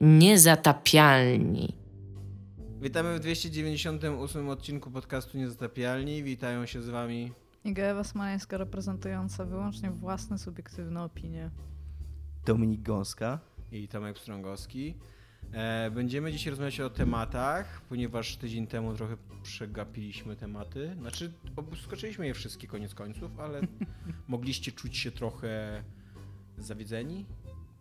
Niezatapialni. Witamy w 298 odcinku podcastu Niezatapialni. Witają się z wami Iga Ewa Smańska reprezentująca wyłącznie własne subiektywne opinie. Dominik Gąska. i Tomek Strągowski. E, będziemy dzisiaj rozmawiać o tematach, ponieważ tydzień temu trochę przegapiliśmy tematy. Znaczy, skoczyliśmy je wszystkie koniec końców, ale mogliście czuć się trochę zawiedzeni.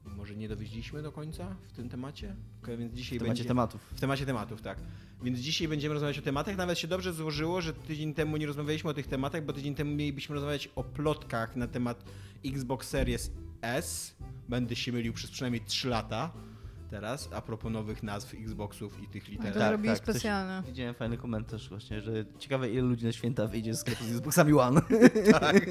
Może nie dowiedzieliśmy do końca w tym temacie. Więc dzisiaj W temacie będzie... tematów. W temacie tematów, tak. Więc dzisiaj będziemy rozmawiać o tematach. Nawet się dobrze złożyło, że tydzień temu nie rozmawialiśmy o tych tematach, bo tydzień temu mielibyśmy rozmawiać o plotkach na temat Xbox Series S. Będę się mylił przez przynajmniej 3 lata teraz, a propos nowych nazw Xboxów i tych liter. to Tak, zrobili tak, coś- specjalnie. Widziałem fajny komentarz właśnie, że ciekawe ile ludzi na święta wyjdzie z sklepu z Xboxami One. tak.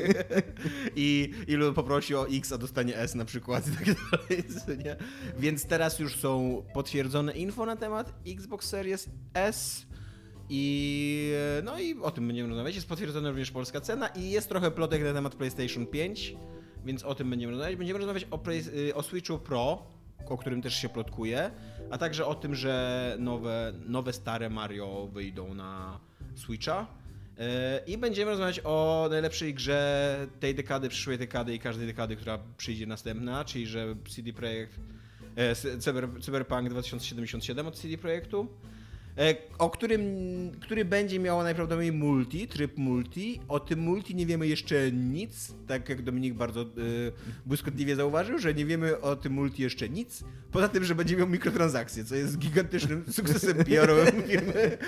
I ilu poprosi o X, a dostanie S na przykład i tak dalej. Nie? Więc teraz już są potwierdzone info na temat Xbox Series S. I no i o tym będziemy rozmawiać. Jest potwierdzona również polska cena i jest trochę plotek na temat PlayStation 5, więc o tym będziemy rozmawiać. Będziemy rozmawiać o, y, o Switchu Pro, o którym też się plotkuje, a także o tym, że nowe, nowe stare Mario wyjdą na Switcha. Yy, I będziemy rozmawiać o najlepszej grze tej dekady, przyszłej dekady i każdej dekady, która przyjdzie następna, czyli że CD Projekt, e, Cyber, Cyberpunk 2077 od CD Projektu, e, o którym, który będzie miał najprawdopodobniej multi, tryb multi. O tym multi nie wiemy jeszcze nic, tak jak Dominik bardzo e, błyskotliwie zauważył, że nie wiemy o tym multi jeszcze nic, poza tym, że będzie miał mikrotransakcje, co jest gigantycznym sukcesem PR-owym firmy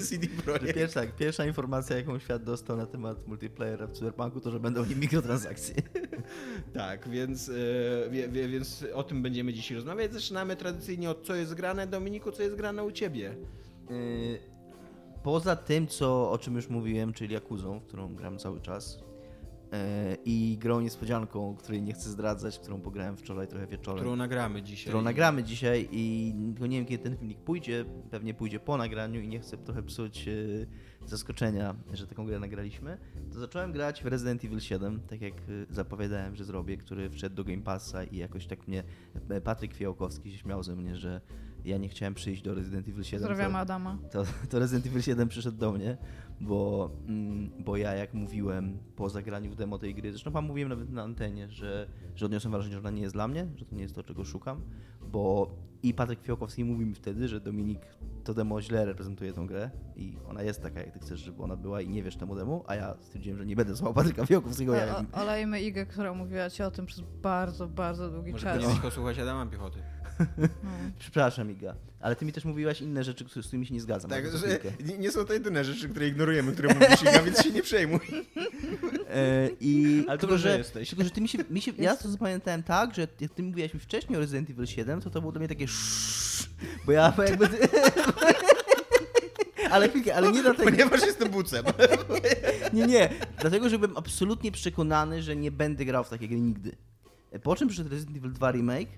CD Projekt. Pierwsza, tak, pierwsza informacja, jaką świat dostał na temat multiplayera w Cyberpunku, to że będą w nim mikrotransakcje. Tak, więc, e, więc o tym będziemy dzisiaj rozmawiać. Zaczynamy tradycyjnie od co jest grane. Dominiku, co jest grane u ciebie? Yy, Poza tym, co, o czym już mówiłem, czyli Jakuzą, w którą gram cały czas yy, i grą niespodzianką, której nie chcę zdradzać, którą pograłem wczoraj trochę wieczorem. Którą nagramy dzisiaj. którą nagramy dzisiaj i tylko nie wiem kiedy ten filmik pójdzie, pewnie pójdzie po nagraniu i nie chcę trochę psuć e, zaskoczenia, że taką grę nagraliśmy, to zacząłem grać w Resident Evil 7, tak jak zapowiadałem, że zrobię, który wszedł do Game Passa i jakoś tak mnie Patryk Fiałkowski się śmiał ze mnie, że ja nie chciałem przyjść do Resident Evil 7. Pozdrawiamy to- Adama. to, to Resident Evil 7 przyszedł do mnie, bo, mm, bo ja jak mówiłem po zagraniu w demo tej gry, zresztą wam mówiłem nawet na antenie, że, że odniosłem wrażenie, że ona nie jest dla mnie, że to nie jest to, czego szukam, bo i Patryk Fiałkowski mówił mi wtedy, że Dominik to demo źle reprezentuje tą grę i ona jest taka, jak ty chcesz, żeby ona była i nie wiesz temu demo, a ja stwierdziłem, że nie będę słuchał Patryka Fiałkowskiego. Ja, Olejmy Igę, która mówiła ci o tym przez bardzo, bardzo długi Może czas. powinieneś posłuchać Adama Piechoty. No. Przepraszam, Iga, ale ty mi też mówiłaś inne rzeczy, z którymi się nie zgadzam. Tak, że nie, nie są to jedyne rzeczy, które ignorujemy, które mówisz, Iga, więc się nie przejmuj. E, I Ale tylko, to że jesteś. tylko, że ty mi się, mi się, ja to zapamiętałem tak, że jak ty mówiłaś mi wcześniej o Resident Evil 7, to to było dla mnie takie szsz, bo ja jakby... ale chwilkę, ale nie dlatego, Ponieważ jestem bucem. nie, nie, dlatego, że byłem absolutnie przekonany, że nie będę grał w takie gry nigdy. E, Po czym przyszedł Resident Evil 2 Remake,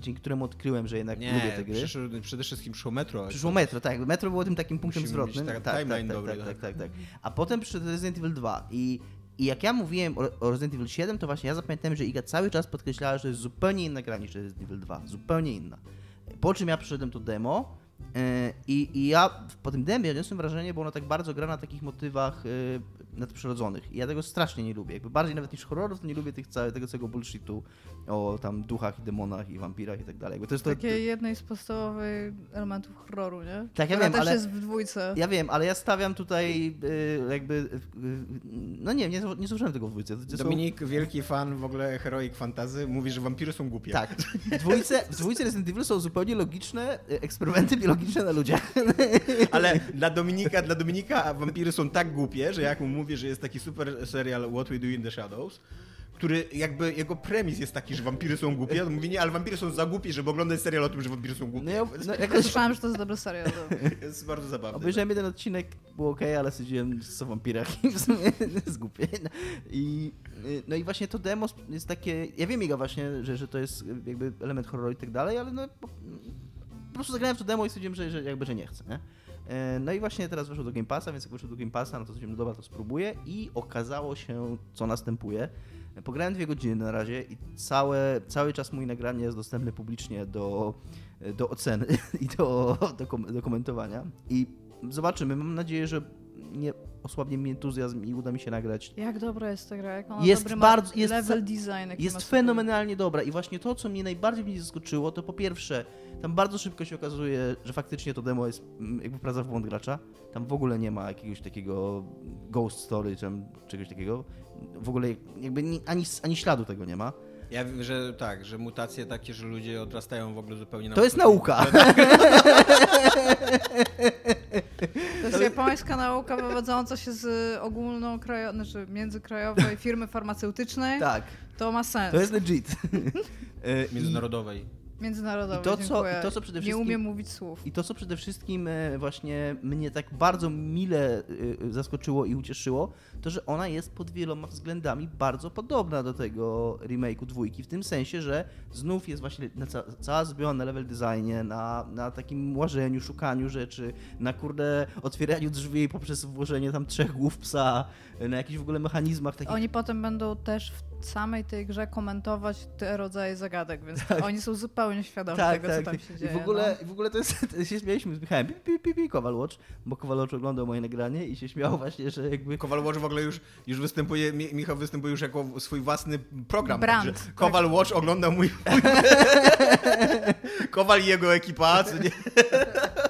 dzięki któremu odkryłem, że jednak lubię Nie, te gry. przyszło, przede wszystkim przyszło Metro. Przyszło Metro, tak. Metro było tym takim punktem zwrotnym. tak- tak, tak, tak, dobry, tak, tak. tak, tak. A potem przyszedł Resident Evil 2 i, i jak ja mówiłem o, Resident Evil 7, to właśnie ja zapamiętałem, że Iga cały czas podkreślała, że jest zupełnie inna gra niż Resident Evil 2. Zupełnie inna. Po czym ja przyszedłem to demo yy, i, ja po tym demie odniosłem wrażenie, bo ono tak bardzo gra na takich motywach yy, nadprzyrodzonych. I ja tego strasznie nie lubię. Jakby bardziej nawet niż horrorów, to nie lubię tych całe, tego całego bullshitu o tam duchach i demonach i wampirach i tak dalej. Bo to jest to, Takie jednej z podstawowych elementów horroru, nie? Tak, ja Która wiem, też ale- jest w dwójce. Ja wiem, ale ja stawiam tutaj y, jakby. y, no nie, nie, nie słyszałem tego w dwójce. To są- Dominik, wielki fan w ogóle Heroic Fantasy, mówi, że wampiry są głupie. Tak. W dwójce, w dwójce Resident Evil są zupełnie logiczne y, eksperymenty biologiczne na ludziach. Ale dla Dominika, dla Dominika wampiry są tak głupie, że jak mu mówię, że jest taki super serial What We Do in the Shadows, który jakby jego premis jest taki, że wampiry są głupie, on mówi nie, ale wampiry są za głupie, żeby oglądać serial o tym, że wampiry są głupie. No ja, no, Ja jakoś słyszałam, że to jest dobry serial. to- Jest bardzo zabawne. obejrzałem jeden odcinek, było ok, ale stwierdziłem, że są wampirach i w sumie jest głupie. I, y, no i właśnie to demo jest takie. Ja wiem, Iga, właśnie, że, że to jest jakby element horroru i tak dalej, ale no. Po, po prostu zagrałem w to demo i stwierdziłem, że, że jakby, że nie chcę, nie? E, No i właśnie teraz weszło do Game Passa, więc jak weszło do Game Passa, no to stwierdziłem, no dobra, to spróbuję i okazało się, co następuje. Pograłem dwie godziny na razie i całe, cały czas mój nagranie jest dostępne publicznie do, do oceny i do, do, do komentowania. I zobaczymy, mam nadzieję, że nie osłabnie mi entuzjazm i uda mi się nagrać Jak dobra jest ta gra, jak ona Jest dobry bardzo- jest level design. jest fenomenalnie dobra i właśnie to, co mnie najbardziej mnie zaskoczyło, to po pierwsze, tam bardzo szybko się okazuje, że faktycznie to demo jest mm, jakby praca w błąd gracza. Tam w ogóle nie ma jakiegoś takiego ghost story czy tam czegoś takiego. W ogóle jakby ni, ani, ani śladu tego nie ma. Ja wiem, że tak, że mutacje takie, że ludzie odrastają w ogóle zupełnie na To jest nauka. To jest japońska nauka wywodząca się z ogólnokrajowej, znaczy międzykrajowej firmy farmaceutycznej. Tak, To ma sens. to jest legit. Międzynarodowej. Międzynarodowej, I to, co- i to, co przede Nie wszystkim- umiem mówić słów. I to, co przede wszystkim e, właśnie mnie tak bardzo mile e, zaskoczyło i ucieszyło, to, że ona jest pod wieloma względami bardzo podobna do tego remake'u dwójki, w tym sensie, że znów jest właśnie na ca cała zrobiona na level designie, na, na takim łażeniu, szukaniu rzeczy, na kurde otwieraniu drzwi poprzez włożenie tam trzech głów psa, e, na jakichś w ogóle mechanizmach takich Oni potem będą też w samej tej grze komentować te rodzaje zagadek, więc oni są zupełnie świadomi tego, co tam się dzieje. Tak, I w ogóle, no. w ogóle to jest, to się śmialiśmy z Michałem, pi, pi, pi, pi, Kowal Watch, bo Kowal Watch oglądał moje nagranie i się śmiał właśnie, że jakby... Kowal Watch w ogóle już, już występuje, Mi- Michał występuje już jako swój własny program. Brand, także tak. Kowal Watch ogląda mój... mój Kowal i jego ekipa, co nie?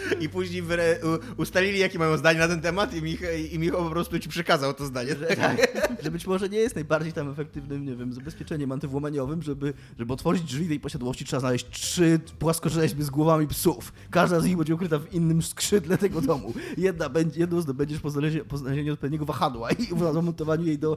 I później wyre, u, ustalili, jakie mają zdanie na ten temat i Michał, i Michał po prostu ci przekazał to zdanie. Że, tak, że być może nie jest najbardziej tam efektywnym, nie wiem, zabezpieczeniem antywłamaniowym, żeby, żeby otworzyć drzwi tej posiadłości trzeba znaleźć trzy płaskorzeźby z głowami psów. Każda z nich będzie ukryta w innym skrzydle tego domu. Jedna będzie, jedną zdobędziesz po znalezieniu, po znalezieniu odpowiedniego wahadła i zamontowaniu jej do,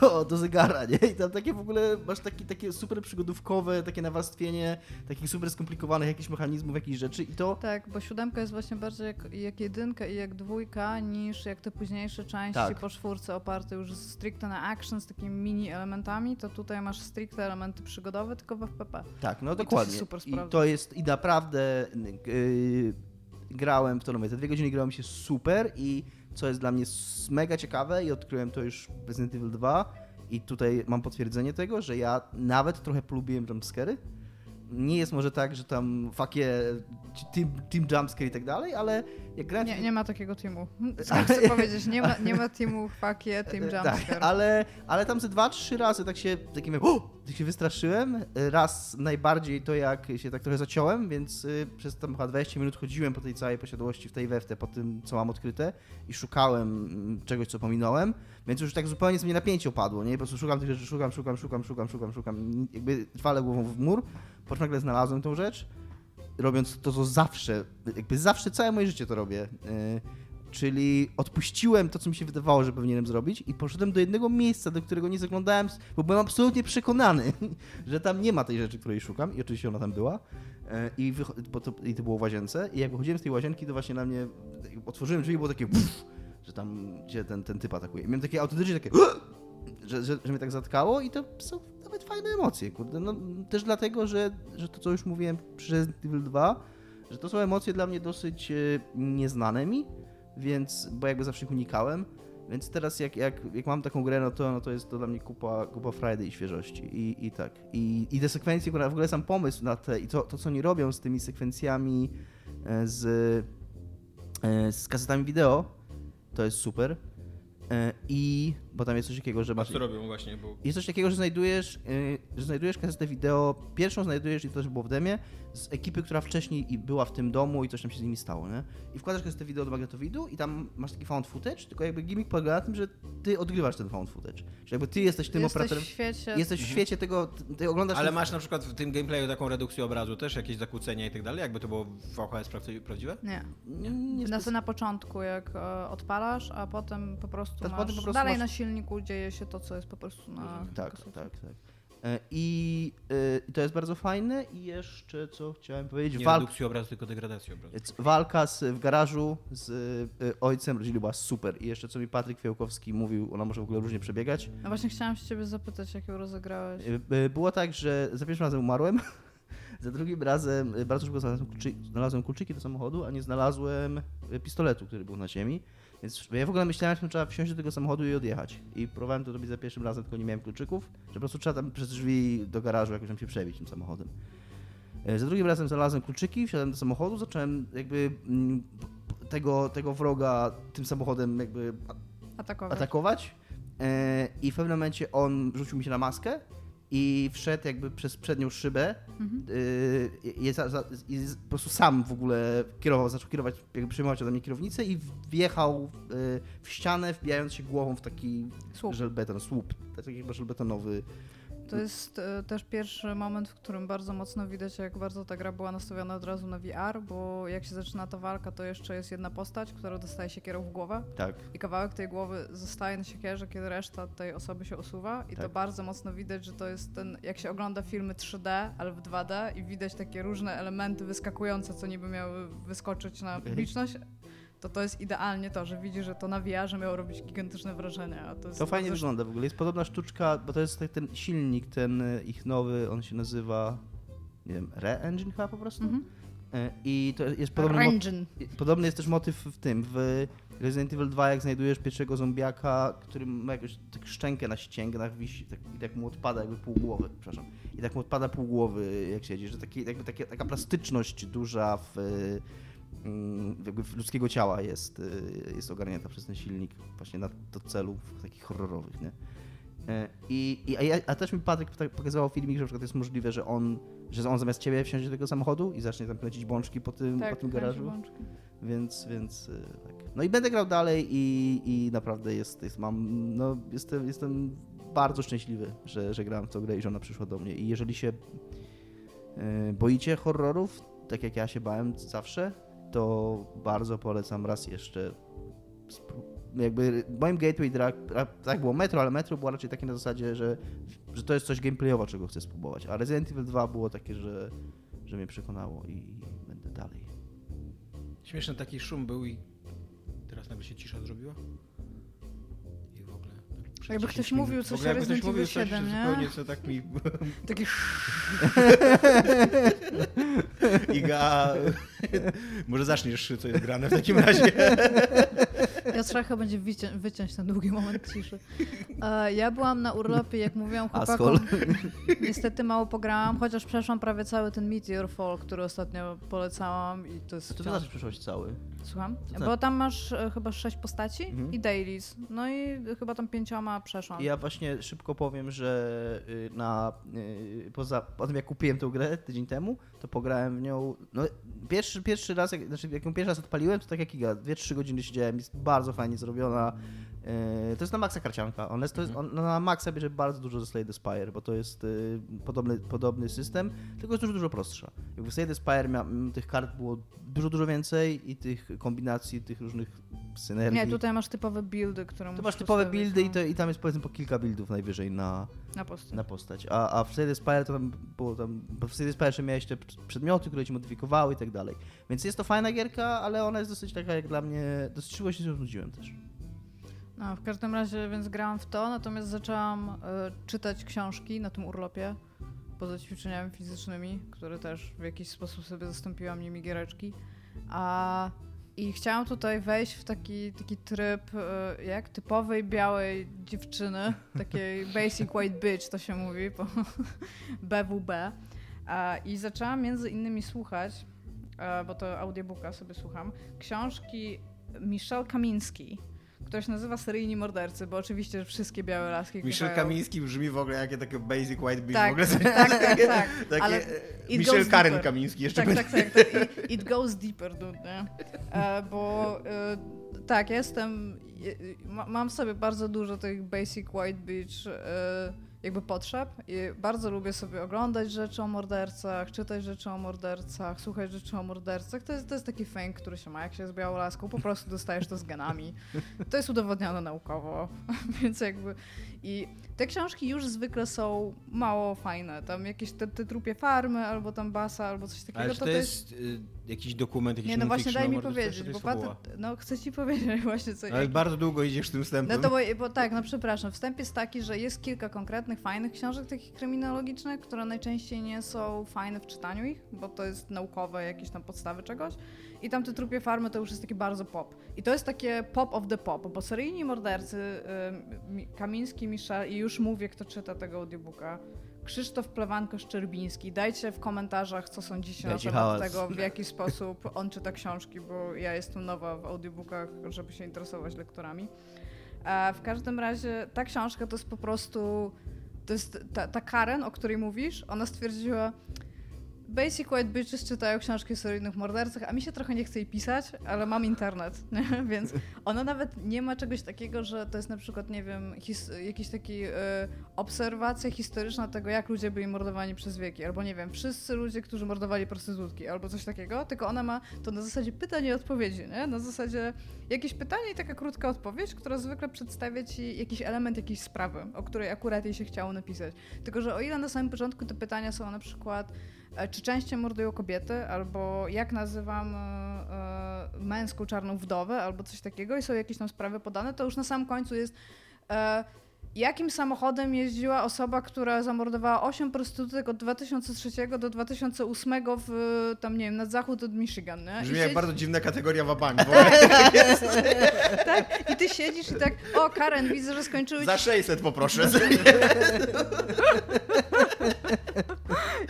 do, do zegara, nie? I tam takie w ogóle, masz taki, takie super przygodówkowe, takie nawarstwienie takich super skomplikowanych jakichś mechanizmów, jakichś rzeczy i to... Tak, bo siódemka jest właśnie bardziej jak, jak jedynka i jak dwójka, niż jak te późniejsze części Tak. po czwórce oparte już stricte na action z takimi mini elementami, to tutaj masz stricte elementy przygodowe, tylko w FPP. Tak, no to się dokładnie. super I to jest, i naprawdę yy, grałem w to, mówię, te dwie godziny grałem się super i co jest dla mnie mega ciekawe i odkryłem to już w Resident Evil 2 i tutaj mam potwierdzenie tego, że ja nawet trochę polubiłem jumpscary. Nie jest może tak, że tam fakie team, team jumpscare i tak dalej, ale jak grałem... Nie, nie ma takiego teamu. Chcę powiedzieć, nie ma, nie ma teamu fakie, team Tak, jumpscare. ale, ale tam ze dwa, trzy razy tak się, takim jak, tak się wystraszyłem. Raz najbardziej to jak się tak trochę zaciąłem, więc y, przez tam chyba 20 minut chodziłem po tej całej posiadłości w tej weftę, po tym co mam odkryte i szukałem mm, czegoś, co pominąłem, więc już tak zupełnie mnie napięcie opadło, nie? Po prostu szukam tych rzeczy, szukam, szukam, szukam, szukam, szukam, szukam, jakby trwale głową w mur, po czym nagle znalazłem tą rzecz, robiąc to, co zawsze, jakby zawsze całe moje życie to robię. y, Czyli odpuściłem to, co mi się wydawało, że powinienem zrobić i poszedłem do jednego miejsca, do którego nie zaglądałem, bo byłem absolutnie przekonany, że tam nie ma tej rzeczy, której szukam i oczywiście ona tam była. E, I, to, I to było w łazience i jak wychodziłem z tej łazienki, to właśnie na mnie, otworzyłem drzwi i było takie pff, że tam gdzie ten, ten typ atakuje. Miałem takie autentycznie takie że, że, że mnie tak zatkało i to są nawet fajne emocje, kurde. No, też dlatego, że, że to, co już mówiłem przy Resident Evil 2, że to są emocje dla mnie dosyć e, nieznane mi, więc, bo jakby zawsze ich unikałem, więc teraz jak, jak, jak mam taką grę, no to, no to jest to dla mnie kupa, kupa Friday i świeżości i, i tak. I, I te sekwencje, w ogóle sam pomysł na te i to, to, co oni robią z tymi sekwencjami e, z, e, z kasetami wideo, to jest super. E, I, bo tam jest coś takiego, że A masz... co robią właśnie, bo... Jest coś takiego, że znajdujesz, yy, że znajdujesz kasetę wideo, pierwszą znajdujesz, i to też było w demie, z ekipy, która wcześniej i była w tym domu i coś tam się z nimi stało, nie? I wkładasz kasetę wideo do magnetowidu i tam masz taki found footage, tylko jakby gimmick polega na tym, że ty odgrywasz ten found footage. Że jakby ty jesteś tym Jesteś operatorem, w świecie. jesteś w świecie tego, ty oglądasz... Ale ten- masz na przykład w tym gameplayu taką redukcję obrazu też, jakieś zakłócenia i tak dalej, jakby to było w VHS prawdziwe- prawdziwe? Nie. Nie, nie Na, na początku, jak e, odpalasz, a potem po prostu Potem masz, po prostu dalej masz- na silniku dzieje się to, co jest po prostu na Tak, tak, tak. E, I y, to jest bardzo fajne i jeszcze, co chciałem powiedzieć, Nie walka... redukcji obrazu, tylko degradacji obrazu. Walka z, w garażu z y, ojcem rodziny była super. I jeszcze co mi Patryk Fiałkowski mówił, ona może w ogóle różnie przebiegać. No właśnie chciałam się ciebie zapytać, jak ją rozegrałeś. Y, y, było tak, że za pierwszym razem umarłem, Za drugim razem y, bardzo szybko znalazłem, kluczy, znalazłem kluczyki do samochodu, a nie znalazłem pistoletu, który był na ziemi. Więc ja w ogóle myślałem, że trzeba wsiąść do tego samochodu i odjechać. I próbowałem to robić za pierwszym razem, tylko nie miałem kluczyków, że po prostu trzeba tam przez drzwi do garażu jakoś tam się przebić tym samochodem. E, Za drugim razem znalazłem kluczyki, wsiadłem do samochodu, zacząłem jakby mm, tego, tego wroga tym samochodem jakby Atakować. atakować e, i w pewnym momencie on rzucił mi się na maskę i wszedł jakby przez przednią szybę Mhm. e, i, za, za, i po prostu sam w ogóle kierował, zaczął kierować, jakby przejmować ode mnie kierownicę i wjechał e, w ścianę, wbijając się głową w taki Słup. żelbeton, słup, taki chyba żelbetonowy. To jest e, też pierwszy moment, w którym bardzo mocno widać, jak bardzo ta gra była nastawiona od razu na VR, bo jak się zaczyna ta walka, to jeszcze jest jedna postać, która dostaje siekierą w głowę Tak. i kawałek tej głowy zostaje na siekierze, kiedy reszta tej osoby się osuwa i to Tak. bardzo mocno widać, że to jest ten, jak się ogląda filmy 3D, ale w 2D i widać takie różne elementy wyskakujące, co niby miały wyskoczyć na publiczność, to to jest idealnie to, że widzisz, że to na VR miało robić gigantyczne wrażenie. A to jest To fajnie wygląda w ogóle. Jest podobna sztuczka, bo to jest tak ten silnik, ten e, ich nowy, on się nazywa, nie wiem, Re-Engine chyba po prostu. Mhm. E, I to jest podobny, podobny jest też motyw w tym, w Resident Evil 2, jak znajdujesz pierwszego zombiaka, który ma jakąś tak szczękę na ścięgnach wisi, tak, i tak mu odpada jakby pół głowy, przepraszam, i tak mu odpada pół głowy, jak siedzi, że taki, jakby taka plastyczność duża w, mm, jakby ludzkiego ciała jest, y, jest ogarnięta przez ten silnik właśnie na, do celów takich horrorowych, nie? E, I, i, a, ja, a też mi Patryk tak pokazywał filmik, że na przykład jest możliwe, że on, że on zamiast ciebie wsiądzie do tego samochodu i zacznie tam kręcić bączki po tym, po tym garażu. łączki. Więc, więc y, tak. No i będę grał dalej i, i naprawdę jest, jest mam, no jestem, jestem bardzo szczęśliwy, że, że grałem w tą grę i że ona przyszła do mnie. I jeżeli się y, boicie horrorów, tak jak ja się bałem zawsze, to bardzo polecam raz jeszcze. Jakby moim gateway drag, tak było Metro, ale Metro było raczej takie na zasadzie, że, że to jest coś gameplayowo, czego chcę spróbować. A Resident Evil 2 było takie, że, że mnie przekonało i będę dalej. Śmieszny taki szum był i teraz nagle się cisza zrobiła. Przez Jakby 10 ktoś minut- mówił coś o Resident Evil coś 7, nie? zupełnie co tak mi... Taki Iga... Może zaczniesz, co jest grane w takim razie. Piotrzecha będzie wycią- wyciąć ten długi moment ciszy. E, ja byłam na urlopie, jak mówiłam chłopakom. Niestety mało pograłam, chociaż przeszłam prawie cały ten Meteor Fall, który ostatnio polecałam i to jest Co to wciąż- znaczy przyszłość cały? Słucham? To- Bo tam masz e, chyba sześć postaci Mhm. i dailies. No i chyba tam pięcioma przeszłam. Ja właśnie szybko powiem, że y, na, y, poza, po tym jak kupiłem tę grę tydzień temu, to pograłem w nią, no pierwszy, pierwszy raz, jak, znaczy jak ją pierwszy raz odpaliłem, to tak jak Iga, 2-3 godziny siedziałem, jest bardzo fajnie zrobiona. Y, To jest na maksa karcianka. Ona jest, to jest, on, na maksa bierze bardzo dużo ze Slay the Spire, bo to jest y, podobny, podobny system, tylko jest dużo, dużo prostsza. Jakby the Spire mia, tych kart było dużo, dużo więcej i tych kombinacji, tych różnych synergii. Nie, tutaj masz typowe buildy, które To musisz masz typowe ustawić, buildy i, no, to, i tam jest powiedzmy po kilka buildów najwyżej na, na postać. na postać. A, a w Slay the Spire to tam było tam, bo w Slay the Spire jeszcze miałeś te przedmioty, które ci modyfikowały i tak dalej. Więc jest to fajna gierka, ale ona jest dosyć taka jak dla mnie, dosyć szybko się znudziłem też. No, w każdym razie więc grałam w to, natomiast zaczęłam e, czytać książki na tym urlopie, poza ćwiczeniami fizycznymi, które też w jakiś sposób sobie zastąpiłam nimi giereczki. A, I chciałam tutaj wejść w taki, taki tryb e, jak typowej białej dziewczyny, takiej basic white bitch to się mówi, po BWB. A, I zaczęłam między innymi słuchać, e, bo to audiobooka sobie słucham, książki Michelle Kamiński, która się nazywa Seryjni Mordercy, bo oczywiście wszystkie białe laski Michel kochają- Kamiński brzmi w ogóle jak takie basic white bitch Tak, w ogóle. tak, tak, tak. Takie, Ale e, it Michel goes Karen deeper. Kamiński jeszcze Tak, tak, tak. tak. It, goes deeper, dude? E, bo e, tak, jestem. e, Ma, mam w sobie bardzo dużo tych basic white beach e, jakby potrzeb i bardzo lubię sobie oglądać rzeczy o mordercach, czytać rzeczy o mordercach, słuchać rzeczy o mordercach. To jest, to jest taki fame, który się ma, jak się jest białą laską, po prostu dostajesz to z genami. To jest udowodnione naukowo, więc jakby i te książki już zwykle są mało fajne. Tam jakieś te, te trupie farmy, albo tam basa, albo coś takiego. Ale czy to jest y, jakiś dokument, jakiś Nie, no właśnie daj mi powiedzieć, bo no chcę ci powiedzieć właśnie co. Ale jak- bardzo długo idziesz tym wstępem. No to bo, bo tak, no przepraszam, wstęp jest taki, że jest kilka konkretnych fajnych książek, takich kryminologicznych, które najczęściej nie są fajne w czytaniu ich, bo to jest naukowe, jakieś tam podstawy czegoś. I tam te trupie farmy to już jest taki bardzo pop. I to jest takie pop of the pop, bo seryjni mordercy, Kamiński, Michel i już mówię, kto czyta tego audiobooka, Krzysztof Plewanko-Szczerbiński. Dajcie w komentarzach, co sądzicie Dajcie na temat hałas. tego, w jaki sposób on czyta książki, bo ja jestem nowa w audiobookach, żeby się interesować lektorami. E, w każdym razie ta książka to jest po prostu, to jest ta, ta Karen, o której mówisz, ona stwierdziła, Basic White Bitches czytają książki o seryjnych mordercach, a mi się trochę nie chce jej pisać, ale mam internet, więc ona nawet nie ma czegoś takiego, że to jest na przykład, nie wiem, his, jakiś taki y, obserwacja historyczna tego, jak ludzie byli mordowani przez wieki, albo nie wiem, wszyscy ludzie, którzy mordowali prostytutki, albo coś takiego, tylko ona ma to na zasadzie pytań i odpowiedzi, nie? na zasadzie jakieś pytanie i taka krótka odpowiedź, która zwykle przedstawia ci jakiś element jakiejś sprawy, o której akurat jej się chciało napisać. Tylko, że o ile na samym początku te pytania są na przykład czy częściej mordują kobiety, albo jak nazywam e, e, męską czarną wdowę, albo coś takiego i są jakieś tam sprawy podane, to już na samym końcu jest e, jakim samochodem jeździła osoba, która zamordowała 8 prostytutek od 2003 do 2008 w, tam nie wiem, nad zachód od Michigan, nie? I Brzmi jak siedzi- bardzo dziwna kategoria wabank. Bo tak, i ty siedzisz i tak, o Karen, widzę, że skończyły za 600 poproszę.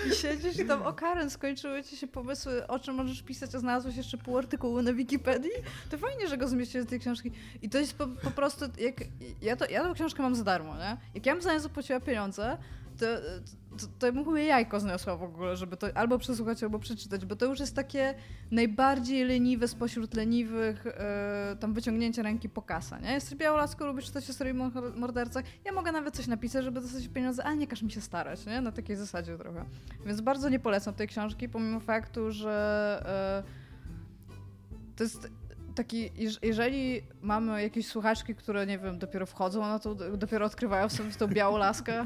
I siedzisz i tam, o Karen, skończyły ci się pomysły, o czym możesz pisać, a znalazłeś jeszcze pół artykułu na Wikipedii. To fajnie, że go zmieściłeś z tej książki. I to jest po, po prostu, jak ja, to, ja tą książkę mam za darmo, nie? Jak ja bym za nią zapłaciła pieniądze, to, to, to bym jajko zniosła w ogóle, żeby to albo przesłuchać, albo przeczytać, bo to już jest takie najbardziej leniwe spośród leniwych e, tam wyciągnięcie ręki po kasa, nie? Jesteś białolaską, lubisz czytać mor- mordercach, ja mogę nawet coś napisać, żeby dostać pieniądze, ale nie każ mi się starać, nie? Na takiej zasadzie trochę. Więc bardzo nie polecam tej książki, pomimo faktu, że e, to jest taki, jeż- jeżeli mamy jakieś słuchaczki, które, nie wiem, dopiero wchodzą, no to dopiero odkrywają sobie tą białą laskę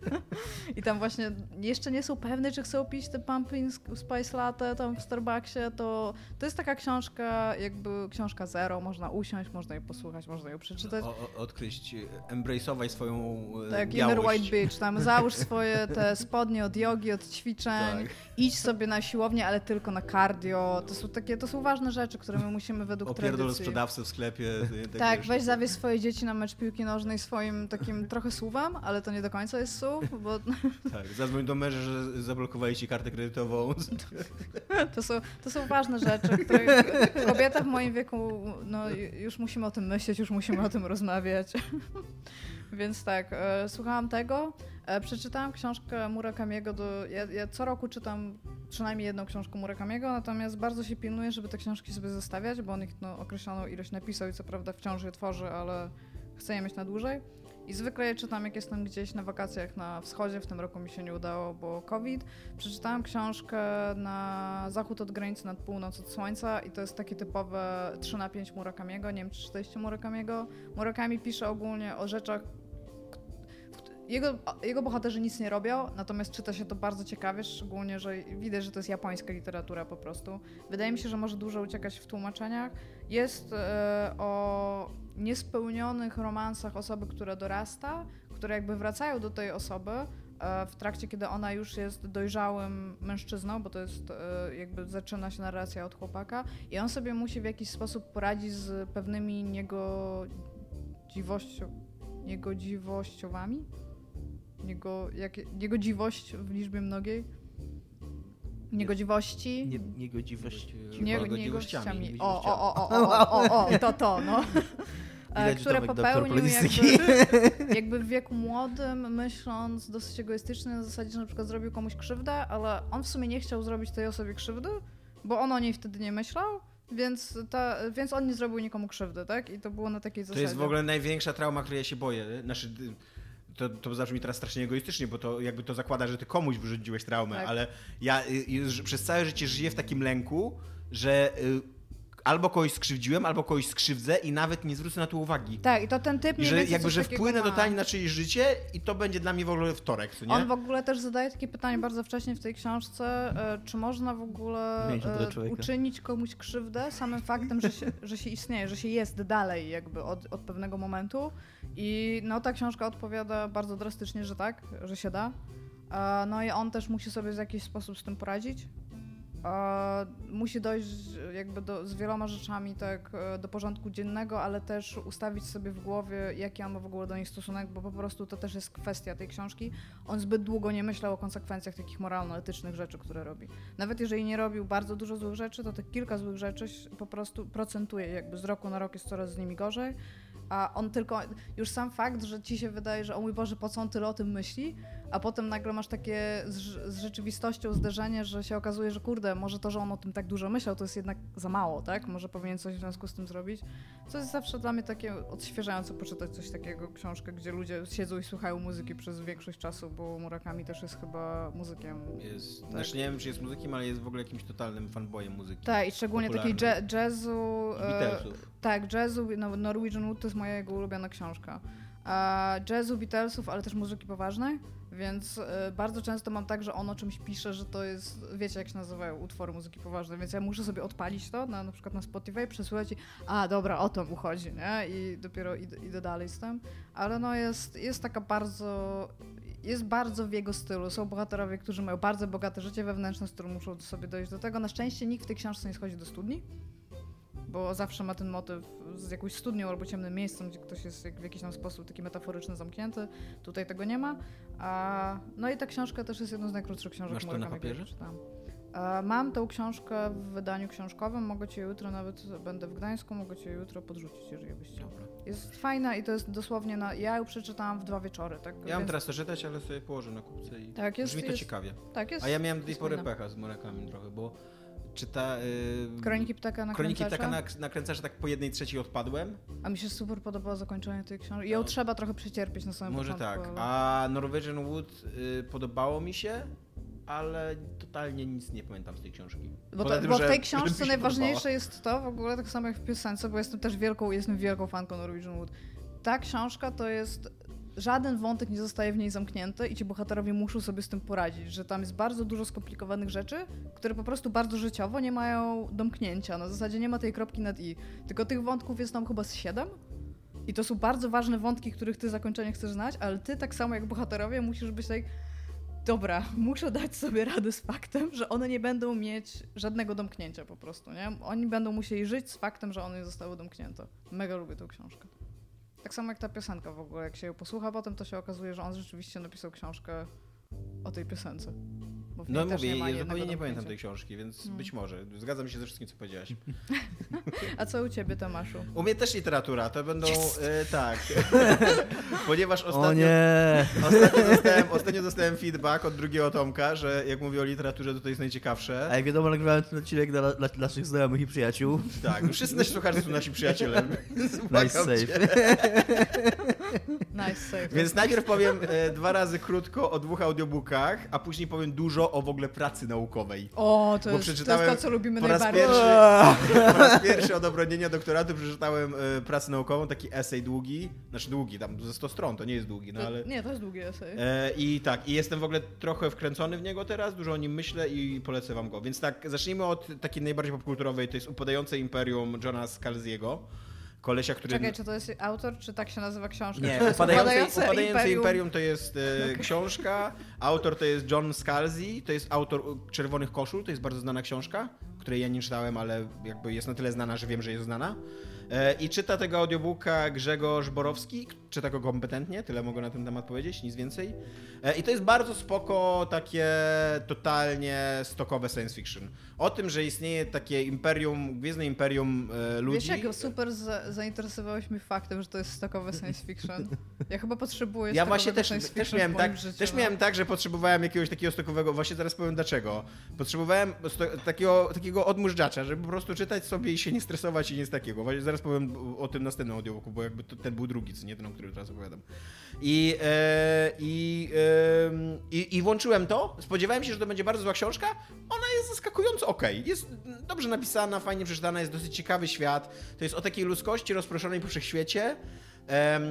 i tam właśnie jeszcze nie są pewne, czy chcą pić te pumpkin spice latte tam w Starbucksie, to to jest taka książka, jakby książka zero, można usiąść, można jej posłuchać, można ją przeczytać. O, odkryć, embrace'ować swoją e, Tak, inner białość. white bitch, tam załóż swoje te spodnie od jogi, od ćwiczeń, Tak. idź sobie na siłownię, ale tylko na cardio. To są takie, to są ważne rzeczy, które my musimy według Opierdol tradycji. sprzedawcę w sklepie. Tak, wiesz. weź zawieź swoje dzieci na mecz piłki nożnej swoim takim trochę słowem, ale to nie do końca jest słów, bo Tak, zadzwoń do męża, że zablokowali ci kartę kredytową. to są, to są ważne rzeczy, które kobieta w moim wieku, no już musimy o tym myśleć, już musimy o tym rozmawiać. Więc tak, e, słuchałam tego, e, przeczytałam książkę Murakamiego, do, ja, ja co roku czytam przynajmniej jedną książkę Murakamiego, natomiast bardzo się pilnuję, żeby te książki sobie zostawiać, bo on ich no, określoną ilość napisał i co prawda wciąż je tworzy, ale chcę je mieć na dłużej. I zwykle je czytam, jak jestem gdzieś na wakacjach na wschodzie. W tym roku mi się nie udało, bo COVID. Przeczytałam książkę na zachód od granicy, nad północ od słońca i to jest takie typowe 3 na 5 Murakamiego. Nie wiem, czy czytaliście Murakamiego. Murakami pisze ogólnie o rzeczach, jego, jego bohaterzy nic nie robią, natomiast czyta się to bardzo ciekawie, szczególnie, że widać, że to jest japońska literatura po prostu. Wydaje mi się, że może dużo uciekać w tłumaczeniach. Jest e, o niespełnionych romansach osoby, która dorasta, które jakby wracają do tej osoby e, w trakcie, kiedy ona już jest dojrzałym mężczyzną, bo to jest e, jakby zaczyna się narracja od chłopaka i on sobie musi w jakiś sposób poradzić z pewnymi niegodziwością, niegodziwościowami? Niego, jak, niegodziwość w liczbie mnogiej? Niegodziwości? Nie, niegodziwość. Nie, Niegodziwościami. niegodziwościami. O, o, o, o, o, o, o, to to, no. E, Widać które popełnił jakby, jakby w wieku młodym, myśląc dosyć egoistycznie na zasadzie, że na przykład zrobił komuś krzywdę, ale on w sumie nie chciał zrobić tej osobie krzywdy, bo on o niej wtedy nie myślał, więc, ta, więc on nie zrobił nikomu krzywdy, tak? I to było na takiej To zasadzie. jest w ogóle największa trauma, której ja się boję. Znaczy, to, to zabrzmi teraz strasznie egoistycznie, bo to jakby to zakłada, że ty komuś wyrządziłeś traumę, Tak. ale ja y, już przez całe życie żyję w takim lęku, że y, albo kogoś skrzywdziłem, albo kogoś skrzywdzę i nawet nie zwrócę na to uwagi. Tak, i to ten typ I mniej że jakby, coś że wpłynę ma. totalnie na czyjeś życie i to będzie dla mnie w ogóle wtorek, co nie? On w ogóle też zadaje takie pytanie bardzo wcześnie w tej książce, e, czy można w ogóle e, uczynić komuś krzywdę samym faktem, że się, że się istnieje, że się jest dalej jakby od, od pewnego momentu. I no ta książka odpowiada bardzo drastycznie, że tak, że się da. E, No i on też musi sobie w jakiś sposób z tym poradzić. Musi dojść jakby do, z wieloma rzeczami tak e, do porządku dziennego, ale też ustawić sobie w głowie, jaki on ma w ogóle do nich stosunek, bo po prostu to też jest kwestia tej książki. On zbyt długo nie myślał o konsekwencjach takich moralno-etycznych rzeczy, które robi. Nawet jeżeli nie robił bardzo dużo złych rzeczy, to te kilka złych rzeczy po prostu procentuje, jakby z roku na rok jest coraz z nimi gorzej. A on tylko, już sam fakt, że ci się wydaje, że o mój Boże, po co on tyle o tym myśli, a potem nagle masz takie z, z rzeczywistością zderzenie, że się okazuje, że kurde, może to, że on o tym tak dużo myślał, to jest jednak za mało, tak? Może powinien coś w związku z tym zrobić. Co jest zawsze dla mnie takie odświeżające poczytać coś takiego, książkę, gdzie ludzie siedzą i słuchają muzyki przez większość czasu, bo Murakami też jest chyba muzykiem. Jest, Tak. Znaczy nie wiem, czy jest muzykiem, ale jest w ogóle jakimś totalnym fanboyem muzyki. Tak, i szczególnie takiej jazzu. E, Beatlesów. Tak, jazzu, no, Norwegian Wood to jest moja jego ulubiona książka. A jazzu, Beatlesów, ale też muzyki poważnej, więc e, bardzo często mam tak, że on o czymś pisze, że to jest, wiecie jak się nazywają utwory muzyki poważnej, więc ja muszę sobie odpalić to na, na przykład na Spotify, przesłuchać i a dobra, o to mu chodzi, nie? I dopiero idę, idę dalej z tym. Ale no jest, jest taka bardzo, jest bardzo w jego stylu. Są bohaterowie, którzy mają bardzo bogate życie wewnętrzne, z którym muszą sobie dojść do tego. Na szczęście nikt w tej książce nie schodzi do studni bo zawsze ma ten motyw z jakąś studnią albo ciemnym miejscem, gdzie ktoś jest w jakiś tam sposób taki metaforyczny zamknięty. Tutaj tego nie ma. A, no i ta książka też jest jedną z najkrótszych książek Masz to na papierze? czytałam. Mam tą książkę w wydaniu książkowym, mogę cię jutro, nawet będę w Gdańsku, mogę cię jutro podrzucić, jeżeli byś chciał. Jest fajna i to jest dosłownie na... Ja ją przeczytałam w dwa wieczory, tak? Ja mam Więc- teraz to czytać, ale sobie położę na kupce i Tak, jest- brzmi to jest- ciekawie. Tak, jest. A ja miałem do tej pory pecha z Murakami trochę, bo czyta... Yy, Kroniki ptaka na Kroniki taka nak- tak po jednej trzeciej odpadłem. A mi się super podobało zakończenie tej książki. Ją No. trzeba trochę przecierpieć na samym Może początku. tak. ale- A Norwegian Wood y, podobało mi się, ale totalnie nic nie pamiętam z tej książki. Bo, to, tym, bo w tej książce najważniejsze podobała. jest to, w ogóle tak samo jak w piosence, bo jestem też wielką, jestem wielką fanką Norwegian Wood. Ta książka to jest. Żaden wątek nie zostaje w niej zamknięty i ci bohaterowie muszą sobie z tym poradzić, że tam jest bardzo dużo skomplikowanych rzeczy, które po prostu bardzo życiowo nie mają domknięcia. Na zasadzie nie ma tej kropki nad i. Tylko tych wątków jest tam chyba z siedem. I to są bardzo ważne wątki, których ty zakończenie chcesz znać, ale ty tak samo jak bohaterowie musisz być tak dobra, muszę dać sobie radę z faktem, że one nie będą mieć żadnego domknięcia po prostu, nie? Oni będą musieli żyć z faktem, że one zostały domknięte. Mega lubię tą książkę. Tak samo jak ta piosenka w ogóle, jak się ją posłucha potem, to się okazuje, że on rzeczywiście napisał książkę o tej piosence. No mówię, nie zupełnie nie pamiętam tej książki, więc No. być może. Zgadzam się ze wszystkim, co powiedziałaś. A co u ciebie, Tomaszu? U mnie też literatura, to będą... E, tak. Ponieważ O ostatnio... nie! Ostatnio dostałem, ostatnio dostałem feedback od drugiego Tomka, że jak mówię o literaturze, to to jest najciekawsze. A jak wiadomo, nagrywałem ten odcinek dla, dla naszych znajomych i przyjaciół. Tak, wszyscy nasi słuchacze są nasi przyjaciele. Nice cię. Nice save. Więc najpierw powiem e, dwa razy krótko o dwóch audiobookach, a później powiem dużo o w ogóle pracy naukowej. O, to Bo jest, to jest to, co lubimy po raz najbardziej. pierwszy- Po raz pierwszy od obronienia doktoratu przeczytałem e, pracę naukową, taki esej długi, znaczy długi, tam ze 100 stron, to nie jest długi, no To- ale... Nie, to jest długi esej. E, I tak, i jestem w ogóle trochę wkręcony w niego teraz, dużo o nim myślę i polecę wam go. Więc tak, zacznijmy od takiej najbardziej popkulturowej, to jest Upadające Imperium Johna Scalziego. Kolesia, który... Czekaj, czy to jest autor, czy tak się nazywa książka? Nie, upadające, upadające imperium. to jest e, książka, autor to jest John Scalzi, to jest autor e, Czerwonych Koszul, to jest bardzo znana książka, której ja nie czytałem, ale jakby jest na tyle znana, że wiem, że jest znana. E, I czyta tego audiobooka Grzegorz Borowski, czyta go kompetentnie, tyle mogę na ten temat powiedzieć, nic więcej. E, I to jest bardzo spoko, takie totalnie stokowe science fiction. O tym, że istnieje takie imperium, gwiezdne imperium e, ludzi. Wiesz, jak super za zainteresowałeś mnie faktem, że to jest stokowe science fiction? Ja chyba potrzebuję Ja właśnie też, science też, miałem tak, życiu, też no. miałem tak, że potrzebowałem jakiegoś takiego stokowego, właśnie zaraz powiem dlaczego. Potrzebowałem takiego, takiego odmóżdżacza, żeby po prostu czytać sobie i się nie stresować i nic takiego. Właśnie zaraz powiem o tym następnym audiobooku, bo jakby to, ten był drugi, co nie ten, o którym teraz opowiadam. I, e, i, e, i, I włączyłem to. Spodziewałem się, że to będzie bardzo zła książka. Ona jest zaskakująco okej. Jest dobrze napisana, fajnie przeczytana, jest dosyć ciekawy świat. To jest o takiej ludzkości rozproszonej po wszechświecie em,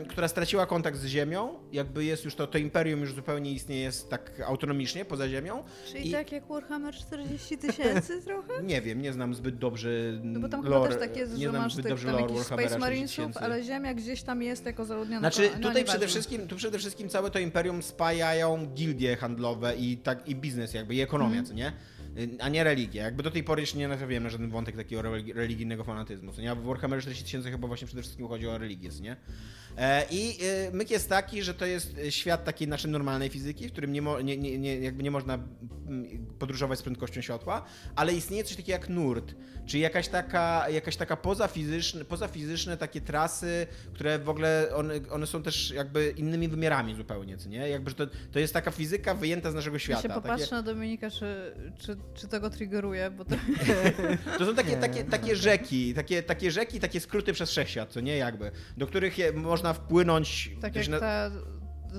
która straciła kontakt z Ziemią, jakby jest już to, to imperium już zupełnie istnieje jest tak autonomicznie poza Ziemią. Czyli I- tak jak Warhammer 40 tysięcy trochę? Nie wiem, nie znam zbyt dobrze No bo tam lore, chyba też tak jest, nie że masz tych, dobrze tam jakichś Space 60 Marinesów, ale Ziemia gdzieś tam jest jako zaludniona. Znaczy, no, tutaj przede wszystkim, tu przede wszystkim całe to imperium spajają gildie handlowe i, tak, i biznes jakby, i ekonomia, co nie? A nie religia. Jakby do tej pory jeszcze nie natrafiłem na żaden wątek takiego religi- religijnego fanatyzmu. Co nie? A w Warhammer 40 tysięcy chyba właśnie przede wszystkim chodzi o religię, nie? E, I y, myk jest taki, że to jest y, świat takiej naszej normalnej fizyki, w którym nie, mo, nie, nie, nie, jakby nie można mm, podróżować z prędkością światła, ale istnieje coś takiego jak nurt, czyli jakaś taka, jakaś taka pozafizyczne, pozafizyczne takie trasy, które w ogóle one, one są też jakby innymi wymiarami zupełnie, co nie? Jakby to, to jest taka fizyka wyjęta z naszego Ja świata. się Takie- popatrzę na Dominika, czy, czy, czy tego triggeruje, bo to To są takie, takie, takie rzeki, takie, takie rzeki, takie skróty przez wszechświat, co nie jakby, do których je, można wpłynąć. tak jak na- ta,